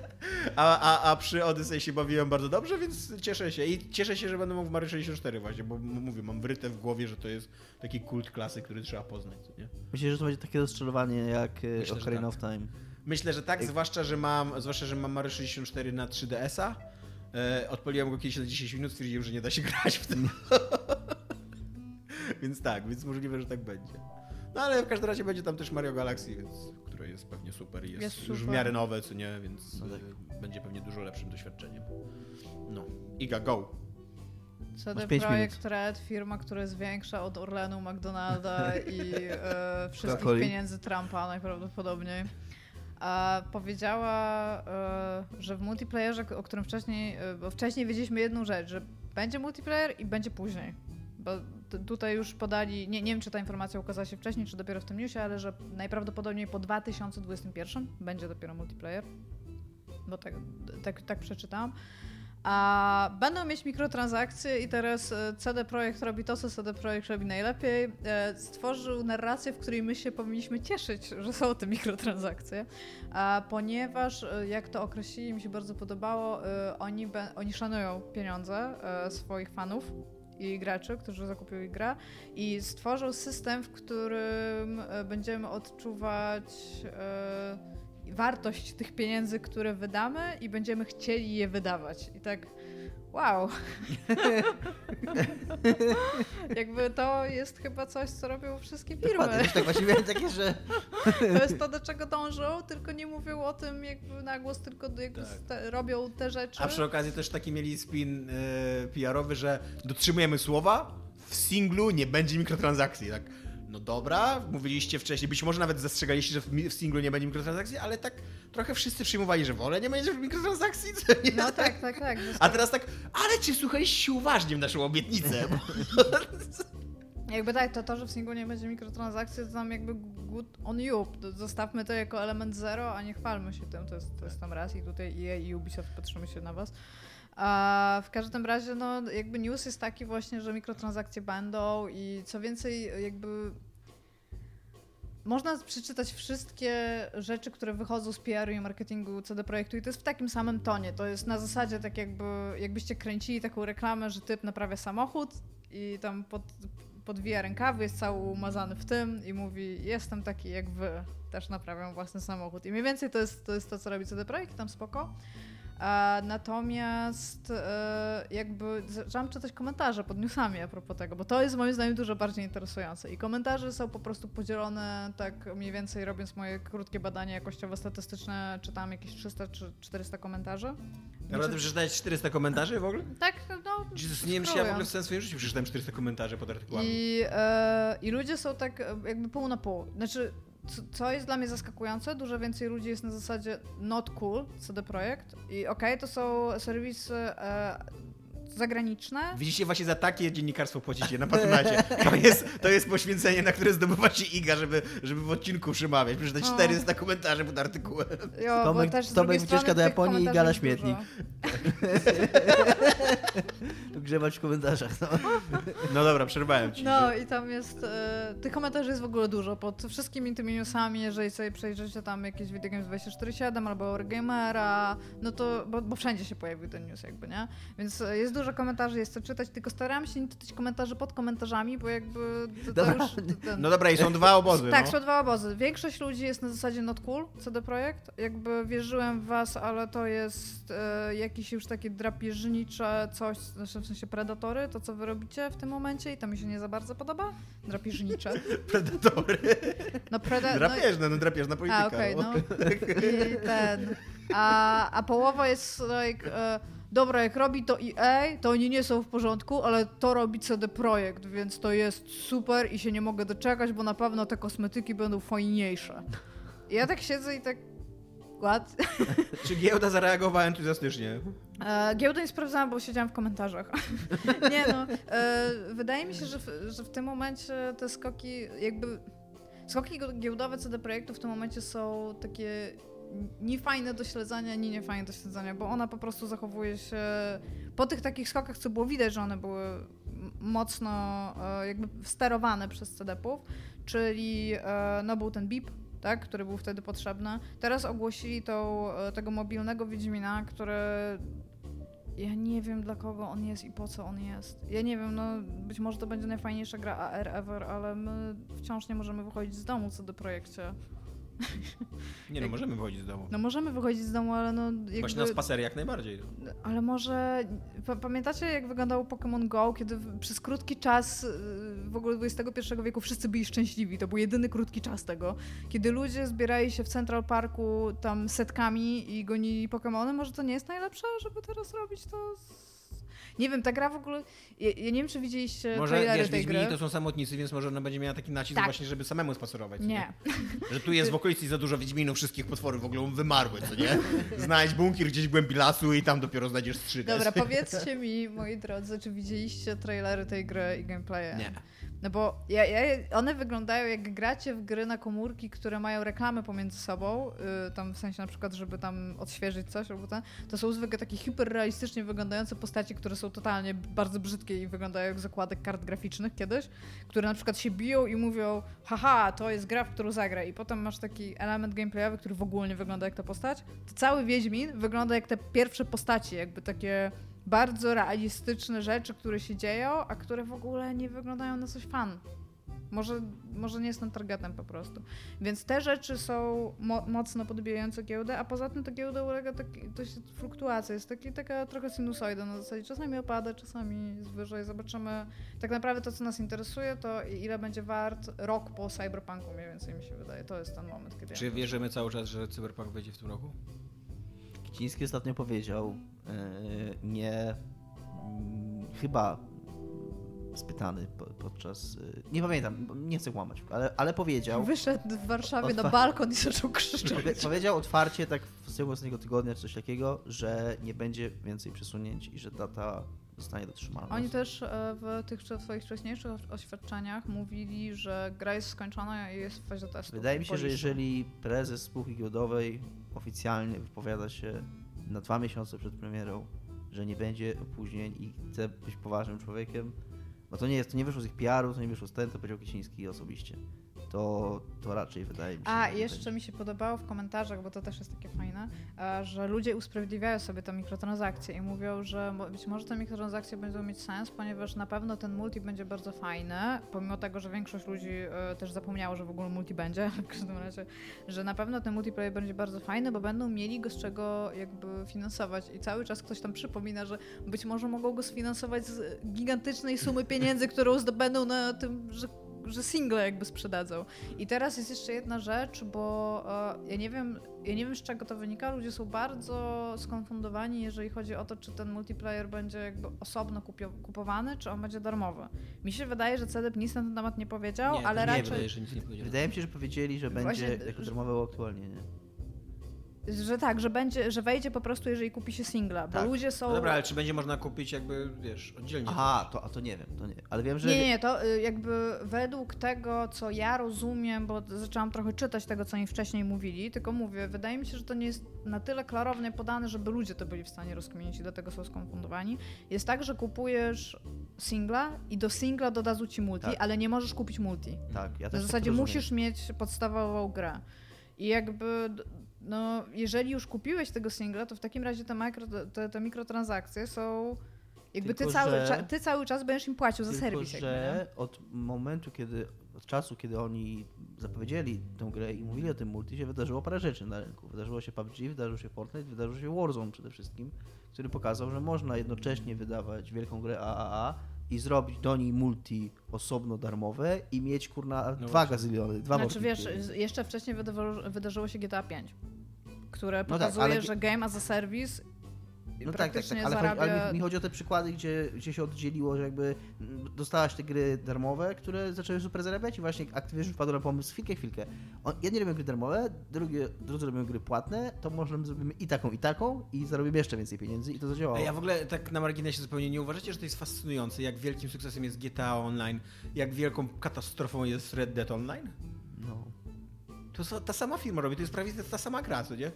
A, a, a przy Odyssey się bawiłem bardzo dobrze, więc cieszę się. I cieszę się, że będę mógł w Mario 64 właśnie, bo mówię, mam wryte w głowie, że to jest taki kult klasy, który trzeba poznać, co nie? Myślę, że to będzie takie rozczarowanie jak Myślę, Myślę, że Ocarina tak. of Time. Myślę, że tak, zwłaszcza, że mam, zwłaszcza, że mam Mario 64 na 3DS-a. E, odpaliłem go kiedyś na 10 minut, stwierdziłem, że nie da się grać w tym. więc tak, więc możliwe, że tak będzie. No ale w każdym razie będzie tam też Mario Galaxy, więc, które jest pewnie super i jest, Jest już w super. miarę nowe, co nie, więc No tak. będzie pewnie dużo lepszym doświadczeniem. No. Iga, go. CD Projekt Red, firma, która jest większa od Orlenu, McDonalda i e, wszystkich pieniędzy Trumpa najprawdopodobniej. A powiedziała, e, że w multiplayerze, o którym wcześniej, e, bo wcześniej wiedzieliśmy jedną rzecz, że będzie multiplayer i będzie później. Bo tutaj już podali, nie, nie wiem czy ta informacja ukazała się wcześniej, czy dopiero w tym newsie, ale że najprawdopodobniej po 2021 będzie dopiero multiplayer. Bo tak, tak, tak przeczytałam. A będą mieć mikrotransakcje i teraz e, CD Projekt robi to, co CD Projekt robi najlepiej. E, Stworzył narrację, w której my się powinniśmy cieszyć, że są te mikrotransakcje, ponieważ, e, jak to określili, mi się bardzo podobało, oni, oni szanują pieniądze swoich fanów i graczy, którzy zakupią ich grę i stworzył system, w którym będziemy odczuwać wartość tych pieniędzy, które wydamy i będziemy chcieli je wydawać. I tak, wow. Jakby to jest chyba coś, co robią wszystkie Dokładnie, firmy. też tak właśnie miałem takie, że To jest to, do czego dążą, tylko nie mówią o tym jakby na głos, tylko jakby Tak. robią te rzeczy. A przy okazji też taki mieli spin y, PR-owy, że dotrzymujemy słowa, w singlu nie będzie mikrotransakcji, tak. No dobra, mówiliście wcześniej, być może nawet zastrzegaliście, że w, singlu nie będzie mikrotransakcji, ale tak trochę wszyscy przyjmowali, że wolę nie będzie mikrotransakcji, co nie? No tak, tak, tak. A teraz tak, ale czy słuchaliście uważnie w naszą obietnicę? Jakby tak, to to, że w singlu nie będzie mikrotransakcji, to tam jakby good on you. Zostawmy to jako element zero, a nie chwalmy się tym. To jest, to jest tam raz i tutaj EA i Ubisoft patrzymy się na was. A w każdym razie, no jakby news jest taki właśnie, że mikrotransakcje będą i co więcej, jakby można przeczytać wszystkie rzeczy, które wychodzą z PR-u i marketingu CD Projektu i to jest w takim samym tonie. To jest na zasadzie tak jakby, jakbyście kręcili taką reklamę, że typ naprawia samochód i tam pod, podwija rękawy, jest cały umazany w tym i mówi jestem taki jak wy, też naprawiam własny samochód. I mniej więcej to jest to, jest to co robi CD Projekt, tam spoko. A, natomiast e, jakby zaczęłam czytać komentarze pod newsami a propos tego, bo to jest moim zdaniem dużo bardziej interesujące. I komentarze są po prostu podzielone, tak mniej więcej robiąc moje krótkie badanie jakościowo-statystyczne, czytałam jakieś 300 czy 400 komentarzy. Naprawdę przeczytałeś 400 komentarzy w ogóle? Tak, no. Jezus, nie wiem, czy ja w ogóle w całym swoim życiu przeczytałem 400 komentarzy pod artykułami. I, e, I ludzie są tak jakby pół na pół. Znaczy, co, jest dla mnie zaskakujące, dużo więcej ludzi jest na zasadzie not cool, CD Projekt. I okej, to są serwisy e, zagraniczne. Widzicie, właśnie za takie dziennikarstwo płacicie na patronacie. To jest, to jest poświęcenie, na które zdobywacie Iga, żeby, żeby w odcinku przemawiać. Przeczytać No. 400 komentarzy pod artykułem. Jo, Tomek- bo też z Tomek wycieczka do Japonii i gala śmietnik. dużo. grzewać w komentarzach. No. No dobra, przerwałem ci. No i tam jest, e, tych komentarzy jest w ogóle dużo, pod wszystkimi tymi newsami, jeżeli sobie przejrzycie tam jakieś Video Games 24.7 albo Eurogamera, no to, bo, bo wszędzie się pojawił ten news jakby, nie? Więc e, jest dużo komentarzy, jest co czytać, tylko starałam się nie czytać komentarzy pod komentarzami, bo jakby to, to już... Ten, No dobra, i są dwa obozy. tak, no. są dwa obozy. Większość ludzi jest na zasadzie not cool, CD Projekt. Jakby wierzyłem w was, ale to jest e, jakieś już takie drapieżnicze coś, znaczy w sensie predatory, to co wy robicie w tym momencie i to mi się nie za bardzo podoba. Drapieżnicze. Predatory. No preda- no, Drapieżne, no drapieżna polityka. a, okej, no. no. I ten. A, a połowa jest like, e, dobra, jak robi to EA, to oni nie są w porządku, ale to robi CD Projekt, więc to jest super i się nie mogę doczekać, bo na pewno te kosmetyki będą fajniejsze. I ja tak siedzę i tak. What? Czy giełda zareagowała entuzjastycznie? E, giełdę nie sprawdzałam, bo siedziałam w komentarzach. nie no, e, wydaje mi się, że w, że w tym momencie te skoki jakby... Skoki giełdowe CD Projektu w tym momencie są takie ni fajne do śledzenia, ni niefajne do śledzenia, bo ona po prostu zachowuje się po tych takich skokach, co było widać, że one były mocno e, jakby sterowane przez CD-ów, czyli e, no był ten BIP, tak, który był wtedy potrzebny. Teraz ogłosili tą, e, tego mobilnego Wiedźmina, który ja nie wiem dla kogo on jest i po co on jest. Ja nie wiem, no być może to będzie najfajniejsza gra AR ever, ale my wciąż nie możemy wychodzić z domu co do projekcie. Nie no, możemy wychodzić z domu. No możemy wychodzić z domu, ale no jakby... Właśnie na spacery jak najbardziej. Ale może... pa- Pamiętacie jak wyglądało Pokémon Go, kiedy przez krótki czas y, w ogóle XXI wieku wszyscy byli szczęśliwi. To był jedyny krótki czas tego. Kiedy ludzie zbierali się w Central Parku tam setkami i gonili Pokémony, może to nie jest najlepsze, żeby teraz robić to... Z... Nie wiem, ta gra w ogóle... Ja, ja nie wiem, czy widzieliście Może wiesz, tej Wiedźmini gry. to są samotnicy, więc może ona będzie miała taki nacisk Tak. właśnie, żeby samemu spacerować. Nie. Że tu jest w okolicy za dużo Wiedźminów, wszystkich potwory w ogóle wymarły, co nie? Znajdź bunkier gdzieś w głębi lasu i tam dopiero znajdziesz strzygę. Dobra, powiedzcie mi, moi drodzy, czy widzieliście trailery tej gry i gameplaye? Nie. No bo ja, ja, one wyglądają jak gracie w gry na komórki, które mają reklamy pomiędzy sobą, y, tam w sensie na przykład, żeby tam odświeżyć coś albo ten, to są zwykle takie hiperrealistycznie wyglądające postaci, które są totalnie bardzo brzydkie i wyglądają jak zakładek kart graficznych kiedyś, które na przykład się biją i mówią haha, to jest gra, w którą zagra i potem masz taki element gameplayowy, który w ogóle nie wygląda jak ta postać. To cały Wiedźmin wygląda jak te pierwsze postaci, jakby takie bardzo realistyczne rzeczy, które się dzieją, a które w ogóle nie wyglądają na coś fan. Może, może nie jestem targetem po prostu. Więc te rzeczy są mo- mocno podbijające giełdę, a poza tym ta giełda ulega taki, to się fluktuacja. Jest taki, taka trochę sinusoida na zasadzie. Czasami opada, czasami jest wyżej. Zobaczymy. Tak naprawdę to, co nas interesuje, to ile będzie wart rok po Cyberpunku, mniej więcej mi się wydaje. To jest ten moment, kiedy. Czy wierzymy cały czas, że Cyberpunk wyjdzie w tym roku? Kiciński ostatnio powiedział, e, nie, mm, chyba spytany po, podczas, e, nie pamiętam, nie chcę kłamać, ale, ale powiedział, Wyszedł w Warszawie na balkon i zaczął krzyczeć. powie, powiedział otwarcie, tak w ciągu ostatniego tygodnia czy coś takiego, że nie będzie więcej przesunięć i że data zostanie dotrzymana. Oni też e, w tych swoich wcześniejszych oświadczeniach mówili, że gra jest skończona i jest w fazie testu. Wydaje mi się, że jeżeli prezes spółki giełdowej oficjalnie wypowiada się na dwa miesiące przed premierą, że nie będzie opóźnień i chce być poważnym człowiekiem, no to nie jest, to nie wyszło z ich PR-u, to nie wyszło z ten, to powiedział Kiciński osobiście. To, to raczej wydaje mi się. A, jeszcze będzie. mi się podobało w komentarzach, bo to też jest takie fajne, e, że ludzie usprawiedliwiają sobie te mikrotransakcje i mówią, że być może te mikrotransakcje będą mieć sens, ponieważ na pewno ten multi będzie bardzo fajny, pomimo tego, że większość ludzi e, też zapomniało, że w ogóle multi będzie, w każdym razie, że na pewno ten multiplayer będzie bardzo fajny, bo będą mieli go z czego jakby finansować i cały czas ktoś tam przypomina, że być może mogą go sfinansować z gigantycznej sumy pieniędzy, którą zdobędą na tym, że że single jakby sprzedadzą. I teraz jest jeszcze jedna rzecz, bo e, ja nie wiem, ja nie wiem z czego to wynika. Ludzie są bardzo skonfundowani, jeżeli chodzi o to, czy ten multiplayer będzie jakby osobno kupio- kupowany, czy on będzie darmowy. Mi się wydaje, że CDEP nic na ten temat nie powiedział, nie, ale nie raczej. wydaje, że nic nie powiedział. Wydaje mi się, że powiedzieli, że Właśnie, będzie jako że- darmowe aktualnie, nie? Że tak, że będzie, że wejdzie po prostu, jeżeli kupi się singla, bo Tak. ludzie są. No dobra, ale czy będzie można kupić jakby, wiesz, oddzielnie? Aha, to, a to nie wiem, to nie. Ale wiem, że. Nie, nie, nie, to y, jakby według tego, co ja rozumiem, bo zaczęłam trochę czytać tego, co oni wcześniej mówili, tylko mówię, wydaje mi się, że to nie jest na tyle klarownie podane, żeby ludzie to byli w stanie rozkminić i dlatego są skonfundowani. Jest tak, że kupujesz singla i do singla dodadzą ci multi, Tak. ale nie możesz kupić multi. Tak, ja też tak zasadzie rozumiem. musisz mieć podstawową grę. I jakby, no, jeżeli już kupiłeś tego singla, to w takim razie te, mikro, te, te mikrotransakcje są. Jakby ty cały, że- cza, ty cały czas będziesz im płacił za serwis. Jakby, że od momentu, kiedy, od czasu, kiedy oni zapowiedzieli tę grę i mówili o tym multi, się wydarzyło parę rzeczy na rynku. Wydarzyło się PUBG, wydarzył się Fortnite, wydarzył się Warzone przede wszystkim, który pokazał, że można jednocześnie wydawać wielką grę AAA i zrobić do niej multi osobno darmowe i mieć kurna No dwa gazyliony, dwa Znaczy wiesz, jeszcze wcześniej wydarzyło się GTA 5, które tak, pokazuje, ale- że game as a service No tak, tak, tak, ale, zarabia... ale mi, mi chodzi o te przykłady, gdzie, gdzie się oddzieliło, że jakby dostałaś te gry darmowe, które zaczęły super zarabiać i właśnie Activision wpadł na pomysł, chwilkę, chwilkę. On, jedni robią gry darmowe, drugie, drudzy robią gry płatne, to może zrobimy i taką, i taką i zarobimy jeszcze więcej pieniędzy i to zadziałało. A ja w ogóle tak na marginesie zupełnie nie uważacie, że to jest fascynujące, jak wielkim sukcesem jest GTA Online, jak wielką katastrofą jest Red Dead Online? No. To ta sama firma robi, to jest prawie ta sama gra, co nie?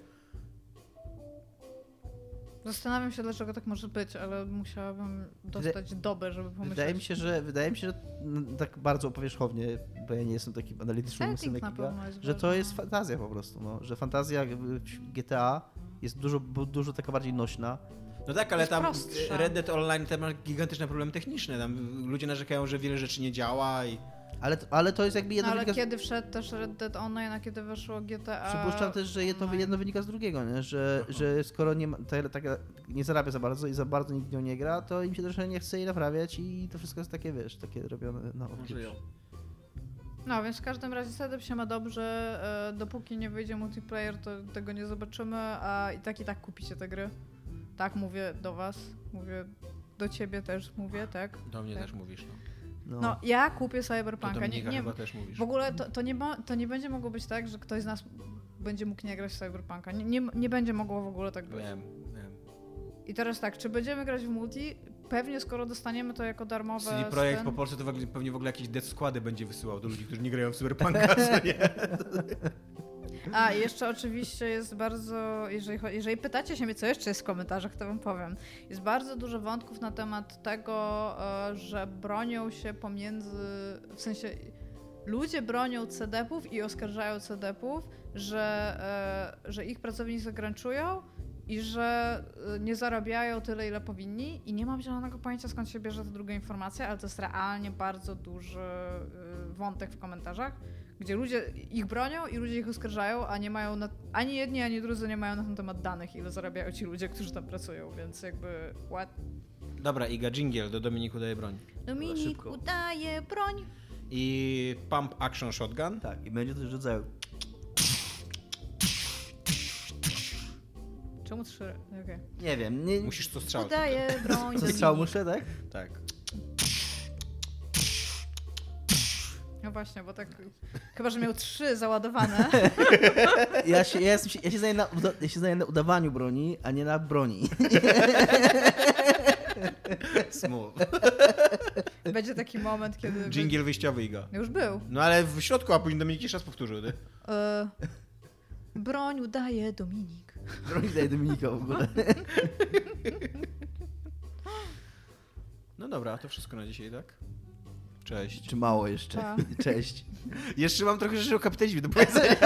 Zastanawiam się, dlaczego tak może być, ale musiałabym dostać dobę, żeby pomyśleć. Wydaje mi się, że wydaje mi się, że tak bardzo powierzchownie, bo ja nie jestem takim analitycznym Setting umysłem jak jest że to jest fantazja po prostu, no, że fantazja GTA jest dużo, dużo taka bardziej nośna. No tak, ale tam prostsza. Red Dead Online tam ma gigantyczne problemy techniczne. Tam ludzie narzekają, że wiele rzeczy nie działa i Ale, ale to jest jakby No, jedno ale wynika... z- kiedy wszedł też Red Dead Online, a kiedy weszło GTA Przypuszczam też, że jedno, jedno wynika z drugiego, nie? Że, że skoro nie, ma, ta, nie zarabia za bardzo i za bardzo nikt nią nie gra, to im się trochę nie chce jej naprawiać i to wszystko jest takie, wiesz, takie robione na ją. No, więc w każdym razie setup się ma dobrze. e, Dopóki nie wyjdzie multiplayer, to tego nie zobaczymy, a i tak i tak kupicie te gry. Tak, mówię do was, mówię do ciebie też mówię, tak? Do mnie Tak. też mówisz, no. No. No, ja kupię Cyberpunka. Nie, nie, w ogóle to, to, nie, ma- to nie będzie mogło być tak, że ktoś z nas będzie mógł nie grać w Cyberpunka. Nie, nie, nie będzie mogło w ogóle tak być. Wiem, wiem. I teraz tak, czy będziemy grać w multi? Pewnie skoro dostaniemy to jako darmowe. CD Projekt ten- po Polsce to w ogóle- pewnie w ogóle jakieś death składy będzie wysyłał do ludzi, którzy nie grają w Cyberpunka? A, jeszcze oczywiście jest bardzo, jeżeli, jeżeli pytacie się mnie, co jeszcze jest w komentarzach, to wam powiem. Jest bardzo dużo wątków na temat tego, e, że bronią się pomiędzy, w sensie ludzie bronią CDP-ów i oskarżają CDP-ów, że, e, że ich pracownicy zagraniczują i że e, nie zarabiają tyle, ile powinni i nie mam zielonego pojęcia, skąd się bierze ta druga informacja, ale to jest realnie bardzo duży wątek w komentarzach, gdzie ludzie ich bronią i ludzie ich oskarżają, a nie mają na, ani jedni, ani drudzy nie mają na ten temat danych, ile zarabiają ci ludzie, którzy tam pracują, więc jakby what? Dobra, Iga, jingle, do Dominiku daje broń. Dominik szybko. udaje broń. I Pump Action Shotgun. Tak, i będzie to rodzaju. Czemu trzy? Okej. Nie wiem, nie, Musisz co strzał. Udaje broń. co strzał muszę, tak? Tak. No właśnie, bo tak. Chyba, że miał trzy załadowane. Ja się, ja, jestem, ja, się znaję na, ja się znaję na udawaniu broni, a nie na broni. Smooth. Będzie taki moment, kiedy. Jingle wyjściowy, Iga. Już był. No ale w środku, a później Dominik jeszcze raz powtórzył, ty. E, broń udaje Dominik. Broni daje Dominika w ogóle. No dobra, to wszystko na dzisiaj, tak? Cześć. Czy mało jeszcze? Pa. Cześć. Jeszcze mam trochę rzeczy o kapitalizmie do powiedzenia.